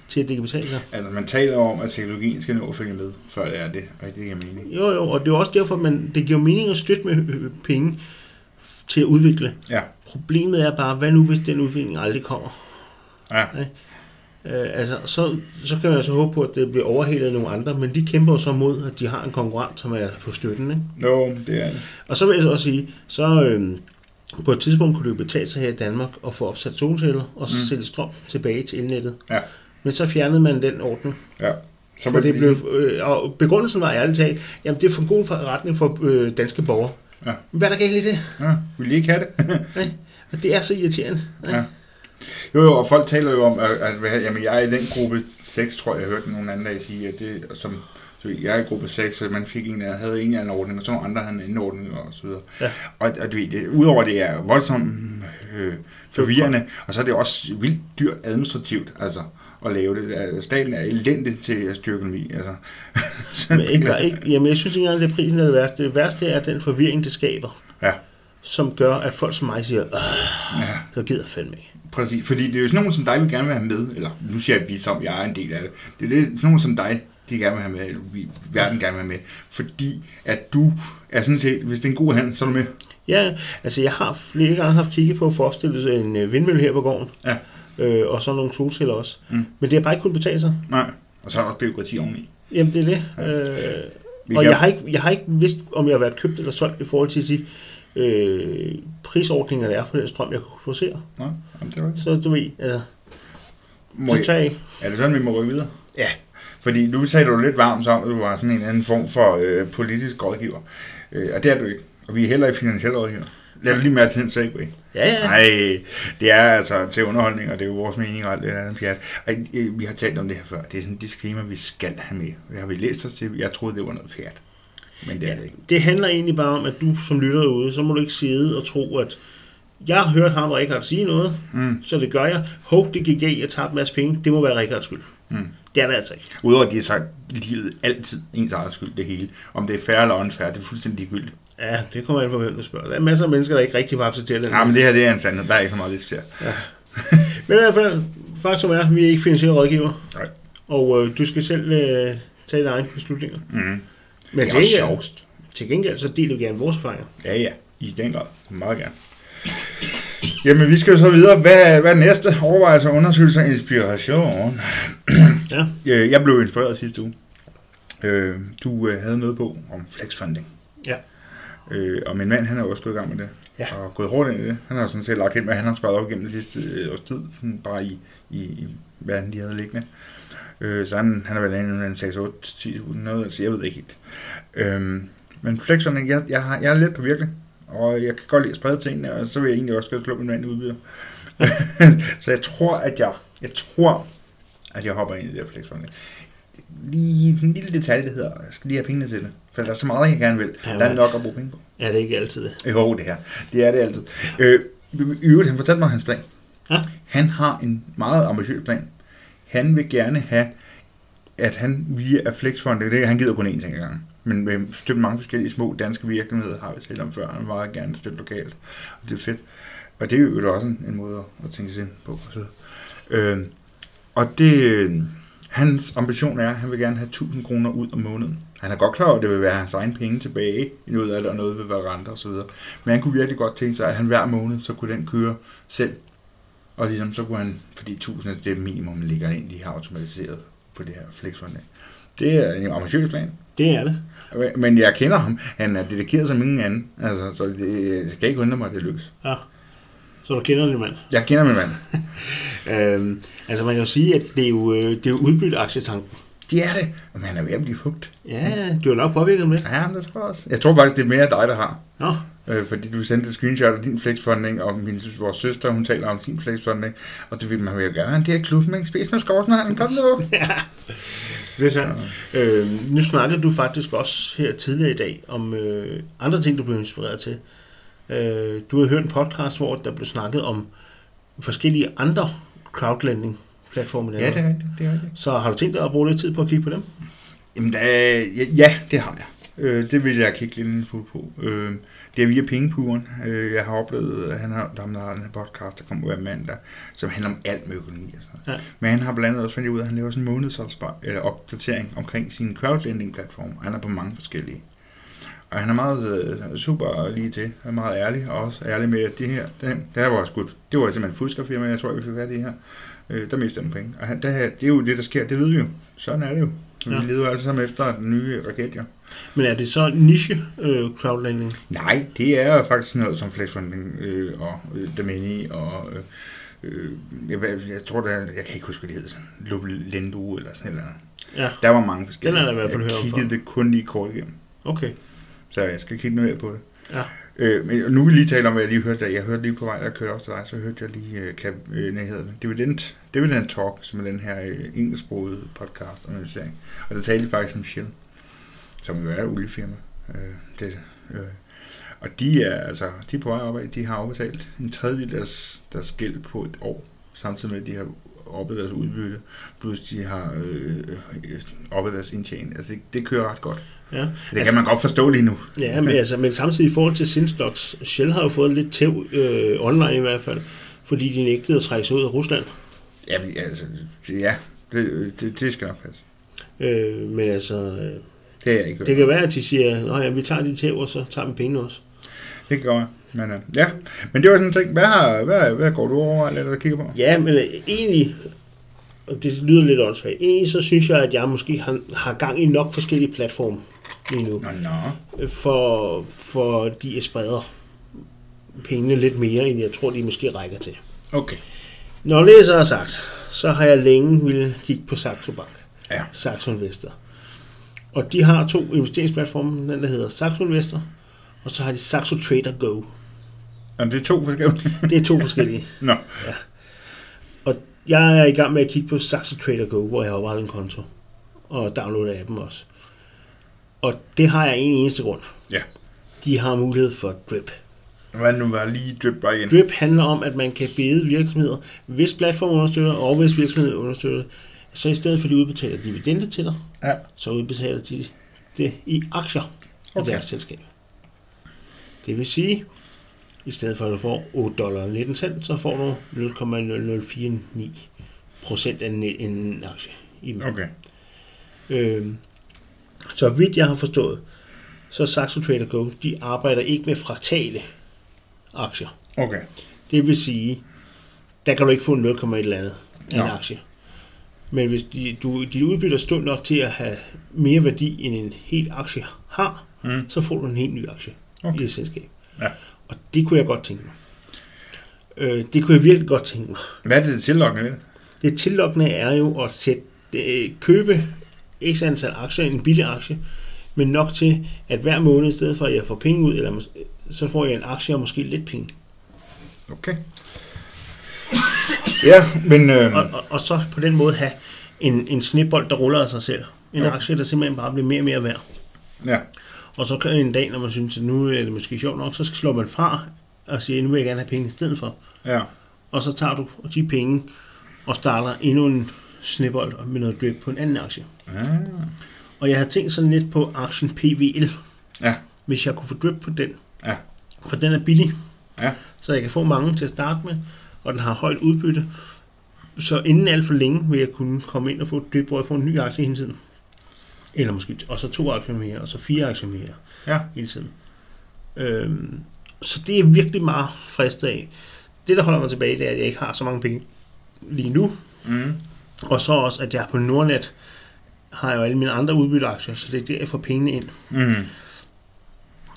til at det kan betale sig. Altså, man taler om, at teknologien skal nå at følge med, før det er det rigtig giver mening. Jo, jo, og det er også derfor, man, det giver mening at støtte med penge til at udvikle. Ja, Problemet er bare, hvad nu hvis den udvikling aldrig kommer? ja. Øh, altså, så, så kan man så håbe på, at det bliver overhalet af nogle andre, men de kæmper jo så mod, at de har en konkurrent, som er på støtten. Ikke? No, det er det. Og så vil jeg så også sige, så øh, på et tidspunkt kunne det jo betale sig her i Danmark at få opsat solceller, og så Mm. sælge strøm tilbage til elnettet. Ja, Men så fjernede man den ordning. ja. Så var det blev, øh, og begrundelsen var ærligt talt, jamen det er for en god forretning for øh, danske borgere. Ja. Hvad er der galt i det? Ja, vil I ikke have det? Ikke? Og det er så irriterende. ikke? Ja. Jo, jo, og folk taler jo om, at, at jamen, jeg er i den gruppe 6, tror jeg, jeg hørte nogen anden dag sige, at det, som, så jeg er i gruppe 6, så man fik en, af, havde en af en ordning, og så nogle andre havde en anden ordning, og så videre. Ja. Og, og du ved, det, udover det er voldsomt øh, forvirrende, og så er det også vildt dyrt administrativt, altså, at lave det. Altså, Staten er elendig til at styre økonomi, altså. Men ikke, ikke, jamen, jeg synes ikke engang, det er prisen, der er det værste. Det værste er den forvirring, det skaber, Ja, som gør, at folk som mig siger, ja. så gider jeg fandme ikke. Præcis, fordi det er jo sådan nogen som dig, vi gerne vil have med, eller nu siger jeg vi som, jeg er en del af det. Det er det, sådan nogen som dig, de gerne vil have med, eller vi, verden gerne vil have med. Fordi at du er sådan set, hvis det er en god hand, så er du med. Ja, altså jeg har flere gange haft kigget på at forestille sig en øh, vindmølle her på gården, Ja. Øh, og så nogle solceller også. Mm. Men det har bare ikke kunnet betale sig. Nej. Og så er der også byråkrati oveni. Jamen det er det. Vi Øh, og kan- jeg har, ikke, jeg har ikke vidst, om jeg har været købt eller solgt i forhold til de øh, prisordninger, der er på den strøm, jeg kunne producere. Nå, jamen, det var det. Så du ved, altså, Må så jeg, er det sådan, vi må rykke videre? Ja. Fordi nu taler du lidt varmt om, at du var sådan en anden form for øh, politisk rådgiver. Øh, og det er du ikke. Og vi er heller ikke finansielle rådgiver. Lad lige med til den segway. Ja, ja. Nej, det er altså til underholdning, og det er jo vores mening og alt det andet pjat. Og, øh, vi har talt om det her før. Det er sådan et disclaimer, vi skal have med. Det har vi læst os til. Jeg troede, det var noget pjat. Men det er det ikke. Det handler egentlig bare om, at du som lytter derude, så må du ikke sidde og tro, at jeg har hørt ham og Richard sige noget, Mm. så det gør jeg. Håb, det gik af, jeg tager en masse penge. Det må være Richards skyld. Mm. Det er det altså ikke. Udover at de har sagt, livet altid ens eget skyld, det hele. Om det er fair eller unfair, det er fuldstændig ligegyldigt. Ja, det kommer an på, hvem du spørger. Der er masser af mennesker, der ikke rigtig vil acceptere det. Ja, men det her det er en sandhed. Der er ikke så meget at diskutere. Men i hvert fald, faktum er, at vi er ikke finansielle rådgiver. Nej. Og øh, du skal selv øh, tage dine egne beslutninger. Mm. Men Det er til gengæld, sjovest. til gengæld, så deler vi gerne vores erfaringer. Ja, ja. I den grad. Meget gerne. Jamen, vi skal jo så videre. Hvad, hvad er næste overvejelse, undersøgelse og inspiration? Ja. Øh, Jeg blev inspireret sidste uge. Øh, Du øh, havde noget på om flexfunding. Ja. Øh, og min mand, han er også gået i gang med det. Ja. Og gået hårdt ind i det. Han har sådan set lagt ind, hvad han har sparet op gennem det sidste øh, års tid. Sådan bare i, i, i hvad de havde liggende. Øh, så han, han er vel inde en 6, 8, 10 noget, altså jeg ved ikke helt. Øhm, men flexfunding, jeg, jeg, har, jeg er lidt på virkelig. Og jeg kan godt lide at sprede tingene, og så vil jeg egentlig også godt slå min mand udbyder. så jeg tror, at jeg, jeg tror, at jeg hopper ind i det her flexfunding. Lige en lille detalje, det hedder, jeg skal lige have pengene til det. For der er så meget, jeg gerne vil. Ja, der er nok at bruge penge på. Er det ikke altid det? Jo, det her. Det er det altid. Øh, I øvrigt, han fortalte mig hans plan. Ja. Han har en meget ambitiøs plan. Han vil gerne have, at han via Flexfond, det er, han gider kun én ting ad gangen. Men med støtte mange forskellige små danske virksomheder, har vi talt om før. Han meget gerne støtte lokalt. Og det er fedt. Og det er jo også en, en måde at, tænke sig ind på. Og, så. Øh, og det, øh, hans ambition er, at han vil gerne have 1000 kroner ud om måneden. Han er godt klar over, at det vil være hans egen penge tilbage i noget af det, og noget vil være renter osv. Men han kunne virkelig godt tænke sig, at han hver måned, så kunne den køre selv. Og ligesom, så kunne han, fordi 1000 er det minimum, man ligger ind, de har automatiseret på det her flexfond. Det er en ambitiøs plan. Det er det. Men jeg kender ham. Han er dedikeret som ingen anden. Altså, så det skal ikke undre mig, at det lykkes. Ja. Så du kender din mand. Jeg kender min mand. Øhm, altså man kan jo sige, at det er jo, øh, det er jo udbytte Det er det. Men han er ved at blive hugt. Ja, du er nok påvirket med. Ja, men det tror jeg også. Jeg tror faktisk, det er mere dig, der har. Nå, Øh, fordi du sendte et screenshot af din flexfunding, og min, vores søster, hun taler om sin flexfunding. Og det vil man jo gerne. Det er klubben, ikke? Spis med skovsneglen. Kom nu. det er sandt. Øhm, nu snakkede du faktisk også her tidligere i dag om øh, andre ting, du blev inspireret til. Øh, du har hørt en podcast, hvor der blev snakket om forskellige andre crowdlending platforme. Ja, det er rigtigt. Det er rigtigt. Så har du tænkt dig at bruge lidt tid på at kigge på dem? Jamen, da, ja, ja, det har jeg. Øh, det vil jeg kigge lidt en smule på. Øh, det er via pengepuren. Øh, jeg har oplevet, at han har, der har her podcast, der kommer hver mandag, som handler om alt med økonomi. Sådan. Ja. Men han har blandt andet også fundet ud af, at han laver sådan en månedsopspar- eller opdatering omkring sin crowdlending-platform. Han er på mange forskellige. Og han er meget øh, super lige til, han er meget ærlig, og også ærlig med, at det her, det, det her var også godt. Det var simpelthen fuskerfirma, jeg tror, vi fik fat i her. Øh, der mister han penge. Og han, det, her, det er jo det, der sker, det ved vi jo. Sådan er det jo. Vi Ja. leder jo alle sammen efter den nye raket, jo. Men er det så niche øh, crowdlending? Nej, det er faktisk noget som flexfunding øh, og øh, Damini og øh, øh, jeg, jeg tror, der, jeg kan ikke huske, hvad det hedder, Lendo eller sådan noget. Ja, Der var mange forskellige. Den har jeg i hvert fald Jeg kiggede før. det kun lige kort igennem, okay. så jeg skal kigge noget mere på det. Ja. Øh, men nu vil vi lige tale om, hvad jeg lige hørte. Jeg hørte lige på vej, der kørte også til dig, så hørte jeg lige, øh, kan, øh, hvad hedder det, Dividend, Dividend Talk, som er den her øh, engelsksprogede podcast om investering. Og der talte de faktisk om Shell, som jo er oliefirma. Øh, det, øh, og de er, altså, de er på vej opad. De har afbetalt en tredjedel af deres, deres gæld på et år, samtidig med, at de har oppe deres udbytte, plus de har øh, øh, oppe deres indtjening. Altså, det, det kører ret godt. Ja, Det altså, kan man godt forstå lige nu. ja men, altså, men samtidig i forhold til Sinstocks, Shell har jo fået lidt tæv øh, online i hvert fald, fordi de nægtede at trække sig ud af Rusland. Ja, men, altså, ja det, det, det skal nok passe. Øh, men altså, øh, Det er jeg ikke det kan være, at de siger, at ja, vi tager de tæv, og så tager vi pengene også. Det godt være. Men, uh, ja, men det var sådan en ting. Hvad, har, hvad, hvad går du over eller kigger på? Ja, men øh, egentlig, og det lyder lidt åndssvagt, egentlig så synes jeg, at jeg måske har, har gang i nok forskellige platforme lige nu. Nå, nå. øh, for, for de spreder pengene lidt mere, end jeg tror, de måske rækker til. Okay. Når det så er sagt, så har jeg længe ville kigge på Saxo Bank, Ja. Saxo Investor. Og de har to investeringsplatforme, den der hedder Saxo Investor, og så har de Saxo Trader Go. Og det er to forskellige. Det er to forskellige. Nå. Og jeg er i gang med at kigge på Saxo Trader Go, hvor jeg har oprettet en konto. Og downloadet appen også. Og det har jeg en eneste grund. Ja. De har mulighed for drip. Hvad nu var lige drip igen? Drip handler om, at man kan bede virksomheder, hvis platformen understøtter, og hvis virksomheden understøtter, så i stedet for at de udbetaler dividende til dig, Ja. så udbetaler de det i aktier af Okay. deres selskab. Det vil sige, i stedet for at du får 8 dollar 19 cent, så får du 0,0049 procent af en, en aktie. I. Okay. Øhm, så vidt jeg har forstået, så Saxo Trader Go, de arbejder ikke med fraktale aktier. Okay. Det vil sige, der kan du ikke få 0, et eller andet af en Nå. aktie. Men hvis de, du, dit udbytte er stort nok til at have mere værdi, end en hel aktie har, Mm. så får du en helt ny aktie okay. I et selskab. Ja. Og det kunne jeg godt tænke mig. Øh, det kunne jeg virkelig godt tænke mig. Hvad er det, det tillokkende ved det? Tillokkende er jo at sætte, øh, købe x antal aktier, en billig aktie, men nok til, at hver måned, i stedet for at jeg får penge ud, eller så får jeg en aktie og måske lidt penge. Okay. Ja, men... Øh, Og, og, og så på den måde have en, en snibbold, der ruller af sig selv. En Okay. aktie, der simpelthen bare bliver mere og mere værd. ja. Og så kan en dag, når man synes, at nu er det måske sjovt nok, så slår man fra og siger, nu vil jeg gerne have penge i stedet for. Ja. Og så tager du de penge og starter endnu en snibbold med noget drip på en anden aktie. Ah. Og jeg har tænkt sådan lidt på aktien PVL. Ja. Hvis jeg kunne få drip på den. Ja. For den er billig. Ja. Så jeg kan få mange til at starte med, og den har højt udbytte. Så inden alt for længe vil jeg kunne komme ind og få et drip, hvor jeg får en ny aktie hele tiden. Eller måske, og så to aktier mere, og så fire aktier mere Ja. hele tiden. Øhm, så det er virkelig meget fristet af. Det, der holder mig tilbage, det er, at jeg ikke har så mange penge lige nu. Mm. Og så også, at jeg på Nordnet har jo alle mine andre udbytteaktier, så det er der, jeg får pengene ind. Mm.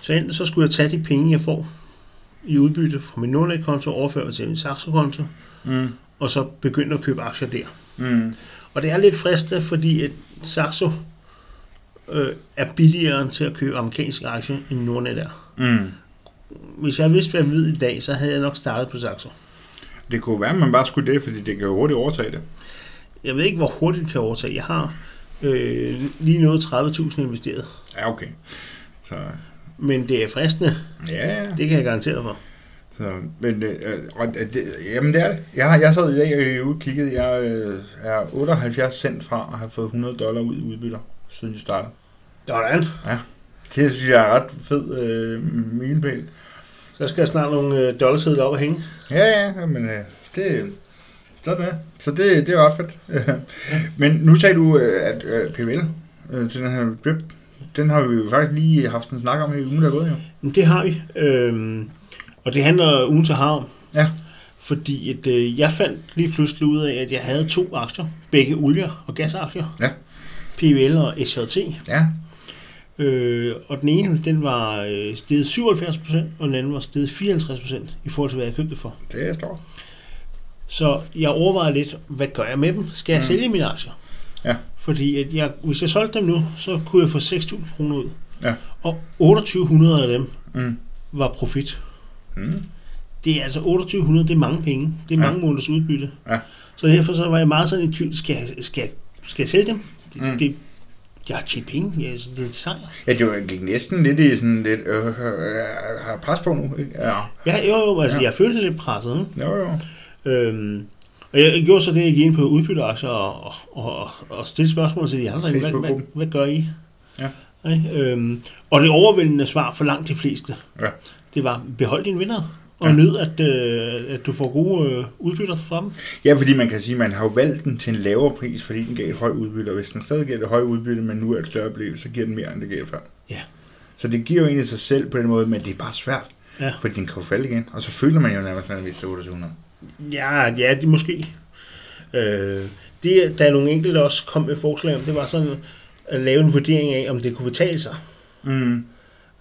Så enten så skulle jeg tage de penge, jeg får i udbytte fra min Nordnet-konto overføre til min Saxo-konto, Mm. og så begynde at købe aktier der. Mm. Og det er lidt fristende, fordi at Saxo øh, er billigere til at købe amerikanske aktier, end Nordnet er. Mm. Hvis jeg vidste, hvad jeg ved i dag, så havde jeg nok startet på Saxo. Det kunne være, at man bare skulle det, fordi det kan jo hurtigt overtage det. Jeg ved ikke, hvor hurtigt det kan overtage. Jeg har øh, lige nået 30.000 investeret. Ja, okay. Så, Men det er fristende, ja, ja. det kan jeg garantere for. Så, men øh, og det, jamen det er det. Jeg, har, jeg sad i dag og øh, kiggede. Jeg øh, er 78 cent fra at have fået 100 dollar ud i udbytter, siden jeg startede. Sådan. Det synes jeg er ret fed øh, milepæl. Så skal jeg snart nogle øh, dollarsedler op og hænge. Ja, ja, men øh, det sådan er. Så det, det er ret fedt. men nu sagde du, øh, at øh, PVL øh, til den her drip, den har vi jo faktisk lige haft en snak om i ugen, der er gået jo. Det har vi. Øhm, og det handler ugen til havn. Ja. Fordi at, øh, jeg fandt lige pludselig ud af, at jeg havde to aktier. Begge olie- og gasaktier. Ja. PVL og SJT. Ja, Øh, og den ene, den var øh, steget 77%, og den anden var steget 54% i forhold til, hvad jeg købte for. det er stort. Så jeg overvejede lidt, hvad gør jeg med dem? Skal jeg mm. sælge mine aktier? Ja. Fordi at jeg, hvis jeg solgte dem nu, så kunne jeg få 6.000 kroner ud. Ja. Og 2800 af dem Mm. var profit. Mm. Det er altså 2800, det er mange penge. Det er Ja. mange måneders udbytte. Ja. Så derfor så var jeg meget sådan i tvivl, skal jeg, skal jeg, skal jeg sælge dem? Det, Mm. det, jeg har tjent penge, ja, så det er en sejr. Ja, det var- gik næsten lidt i sådan lidt, øh, øh, øh, har pres på nu, ikke? Ja, Ja, jo, jo, altså ja. jeg følte lidt presset. Ikke? jo, jo. Øhm, og jeg, gjorde så det, at jeg gik ind på udbytteaktier og, og, og, og stillede spørgsmål til de andre. Hvad, hvad, hvad gør I? Ja. Ikke? Øhm, og det overvældende svar for langt de fleste, Ja. det var, behold dine vinder og Ja. nyd, at, øh, at du får gode øh, udbytter fra dem. Ja, fordi man kan sige, at man har jo valgt den til en lavere pris, fordi den gav et højt udbytte, og hvis den stadig giver et højt udbytte, men nu er et større beløb, så giver den mere, end det gav før. Ja. Så det giver jo egentlig sig selv på den måde, men det er bare svært, Ja. fordi den kan jo falde igen, og så føler man jo nærmest, at man har vist 800. Ja, ja, det måske. Øh, det, der er nogle enkelte også kom med forslag om, det var sådan at lave en vurdering af, om det kunne betale sig. Mm.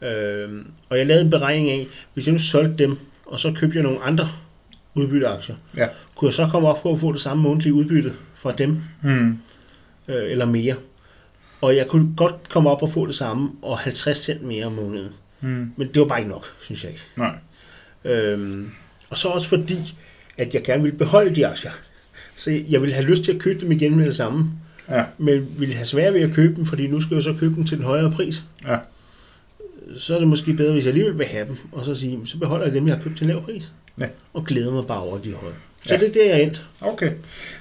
Øh, og jeg lavede en beregning af, hvis jeg nu solgte dem, og så købte jeg nogle andre udbytteaktier, Ja. kunne jeg så komme op på at få det samme månedlige udbytte fra dem, Mm. øh, eller mere. Og jeg kunne godt komme op og få det samme, og 50 cent mere om måneden. Mm. Men det var bare ikke nok, synes jeg ikke. Nej. Øhm, og så også fordi, at jeg gerne ville beholde de aktier. Så jeg ville have lyst til at købe dem igen med det samme. Ja. Men ville have svært ved at købe dem, fordi nu skal jeg så købe dem til den højere pris. Ja. Så er det måske bedre, hvis jeg alligevel vil have dem, og så sige, så beholder jeg dem, jeg har købt til en lav pris. Ja. Og glæder mig bare over, de høje. Så Ja. det er der, jeg er endt. Okay.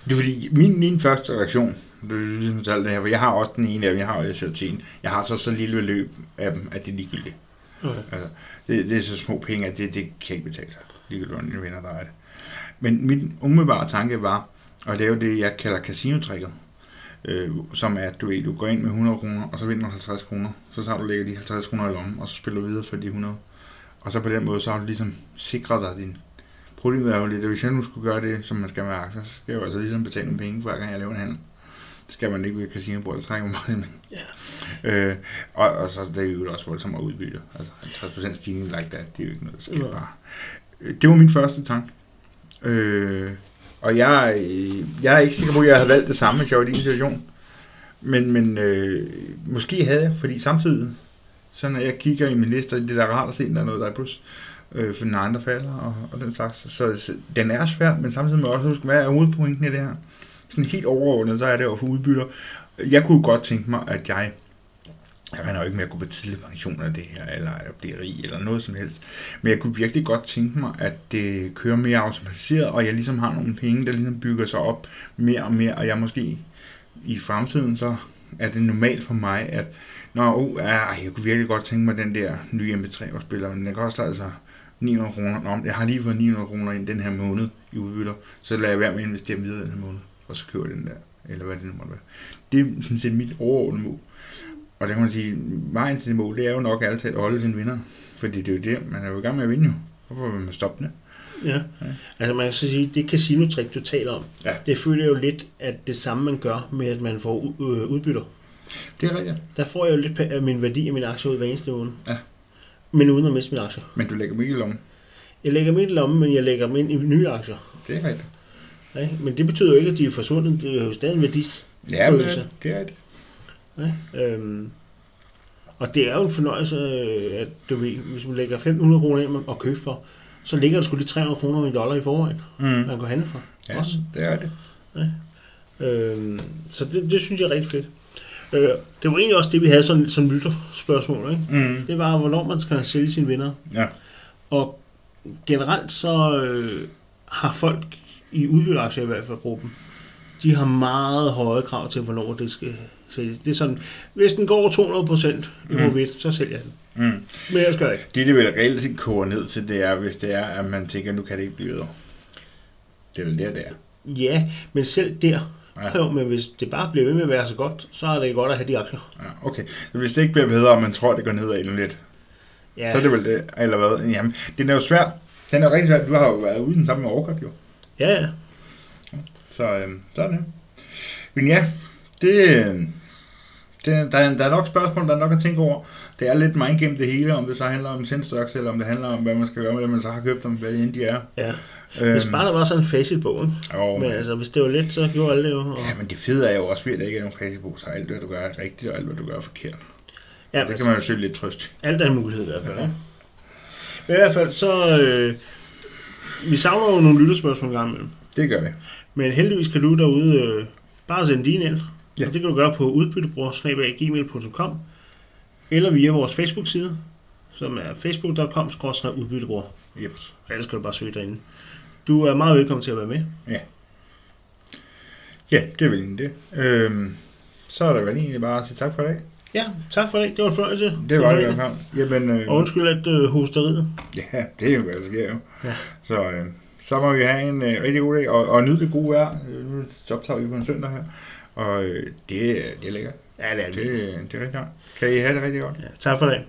Det er fordi, min, min første reaktion, det er ligesom fortalt det her, for jeg har også den ene af dem, jeg har jo SJT'en. Jeg har så så lille beløb af dem, at det er ligegyldigt. Okay. Altså, det, det er så små penge, at det, det kan ikke betale sig. Ligegyldigt, hvordan venner der er det. Men min umiddelbare tanke var at lave det, jeg kalder casino-tricket. Øh, som er, at du, ved, du går ind med 100 kroner, og så vinder du 50 kroner. Så tager du lægger de 50 kroner i lommen, og så spiller du videre for de 100. Og så på den måde, så har du ligesom sikret dig din... Problemet er jo lidt, at hvis jeg nu skulle gøre det, som man skal med aktier, så skal jeg jo altså ligesom betale nogle penge, hver gang jeg laver en handel. Det skal man ikke ved casinobordet, det trænger meget ind. Ja. Øh, og, og så det er jo også voldsomt at udbytte. Altså 50% stigning like that, det er jo ikke noget, der sker Nej. bare. Øh, Det var min første tanke. Øh, og jeg, øh, jeg er ikke sikker på, at jeg havde valgt det samme, hvis jeg var i din situation. Men, men øh, måske havde jeg, fordi samtidig, så når jeg kigger i min liste, det er da rart at se, der er noget, der er plus. Øh, for den andre falder og, og den slags. Så, så den er svær, men samtidig må jeg også huske, hvad er hovedpointen i det her? Sådan helt overordnet, så er det jo for udbytter. Jeg kunne godt tænke mig, at jeg jeg regner jo ikke med at gå på tidlig pension af det her, eller at blive rig, eller noget som helst. Men jeg kunne virkelig godt tænke mig, at det kører mere automatiseret, og jeg ligesom har nogle penge, der ligesom bygger sig op mere og mere, og jeg måske i fremtiden, så er det normalt for mig, at når uh, ja, jeg kunne virkelig godt tænke mig den der nye MP3-spiller, men den koster altså 900 kroner. Nå, jeg har lige fået 900 kroner ind den her måned i udbytter, så lader jeg være med at investere videre den her måned, og så køber den der, eller hvad det nu måtte være. Det er sådan set mit overordnede mål. Og der kan man sige, vejen til det mål, det er jo nok altid at holde sin vinder. Fordi det er jo det, man er jo i gang med at vinde jo. Hvorfor vil man stoppe det? Ja. Altså man kan så sige, det casino-trick, du taler om, Ja. det føler jo lidt, at det samme man gør med, at man får øh, udbytter. Det er rigtigt. Der får jeg jo lidt af min værdi af mine aktier ud hver eneste måned. Ja. Men uden at miste mine aktier. Men du lægger mig ikke i lommen. Jeg lægger dem ind i lommen, men jeg lægger dem ind i nye aktier. Det er rigtigt. Ja, men det betyder jo ikke, at de er forsvundet. Det er jo stadig en værdi. Ja, men det, det er rigtigt. Ja, øhm, og det er jo en fornøjelse, øh, at du ved, hvis man lægger 500 kroner ind og køber for, så ligger der sgu lige 300 kroner i dollar i forvejen, Mm. man kan handle for. Ja, Også. det er det. Øhm, så det, det synes jeg er rigtig fedt. Øh, det var egentlig også det, vi havde sådan, som lytterspørgsmål. Ikke? Mm. Det var, hvornår man skal sælge sine venner. Ja. Og generelt så øh, har folk i udbytteaktier i hvert fald gruppen, de har meget høje krav til, hvornår det skal sælges. Det er sådan, hvis den går over 200 procent i Mm. så sælger jeg den. Mm. Men jeg skal ikke. Det, det vil reelt set koge ned til, det er, hvis det er, at man tænker, nu kan det ikke blive bedre. Det er vel der, det er. Ja, men selv der, Ja. jo, men hvis det bare bliver ved med at være så godt, så er det godt at have de aktier. Ja, okay. Så hvis det ikke bliver bedre, og man tror, det går ned endnu lidt, ja. Så er det vel det, eller hvad? Jamen, den er jo svær. Den er jo rigtig svær. Du har jo været ude i den samme med Orkut, jo. ja, ja. Så øhm, sådan er det. Men ja, det, øhm, det, der, er, der er nok spørgsmål, der er nok at tænke over. Det er lidt mindgame det hele, om det så handler om sendstocks, eller om det handler om, hvad man skal gøre med det, man så har købt dem, hvad end de er. ja. Øhm, Hvis bare der var sådan en ikke? jo, Men altså, hvis det var let, så gjorde alle det jo. Og... Ja, men det fede er jo også at der ikke er nogen Facebook, så alt hvad du gør er rigtigt, og alt hvad du gør er forkert. ja, det kan man jo søge lidt trøst. Alt er en mulighed i hvert fald, Ja. ja. Men i hvert fald, så... Øh, vi savner jo nogle lytterspørgsmål gang imellem. Det gør vi. Men heldigvis kan du derude øh, bare sende din ind. Ja. Ja. Og det kan du gøre på udbyttebror-gmail.com eller via vores Facebook-side, som er facebook.com udbyttebror. Yep. Ellers kan du bare søge derinde. Du er meget velkommen til at være med. Ja, det er vel egentlig det. Øhm, så er der vel egentlig bare at sige tak for i dag. Ja, tak for det. Det var en fornøjelse. Det var det i hvert fald. Jamen, øh, Og undskyld at øh, hosteriet. ja, det er jo, hvad der sker jo. Ja. Så, øh, så må vi have en øh, rigtig god dag, og, og nyde det gode vejr. Øh, Nu optager vi på en søndag her. Og øh, det, er- det er lækkert. Ja, det er Det, det. det er rigtig godt. Kan I have det rigtig godt? Ja, tak for det.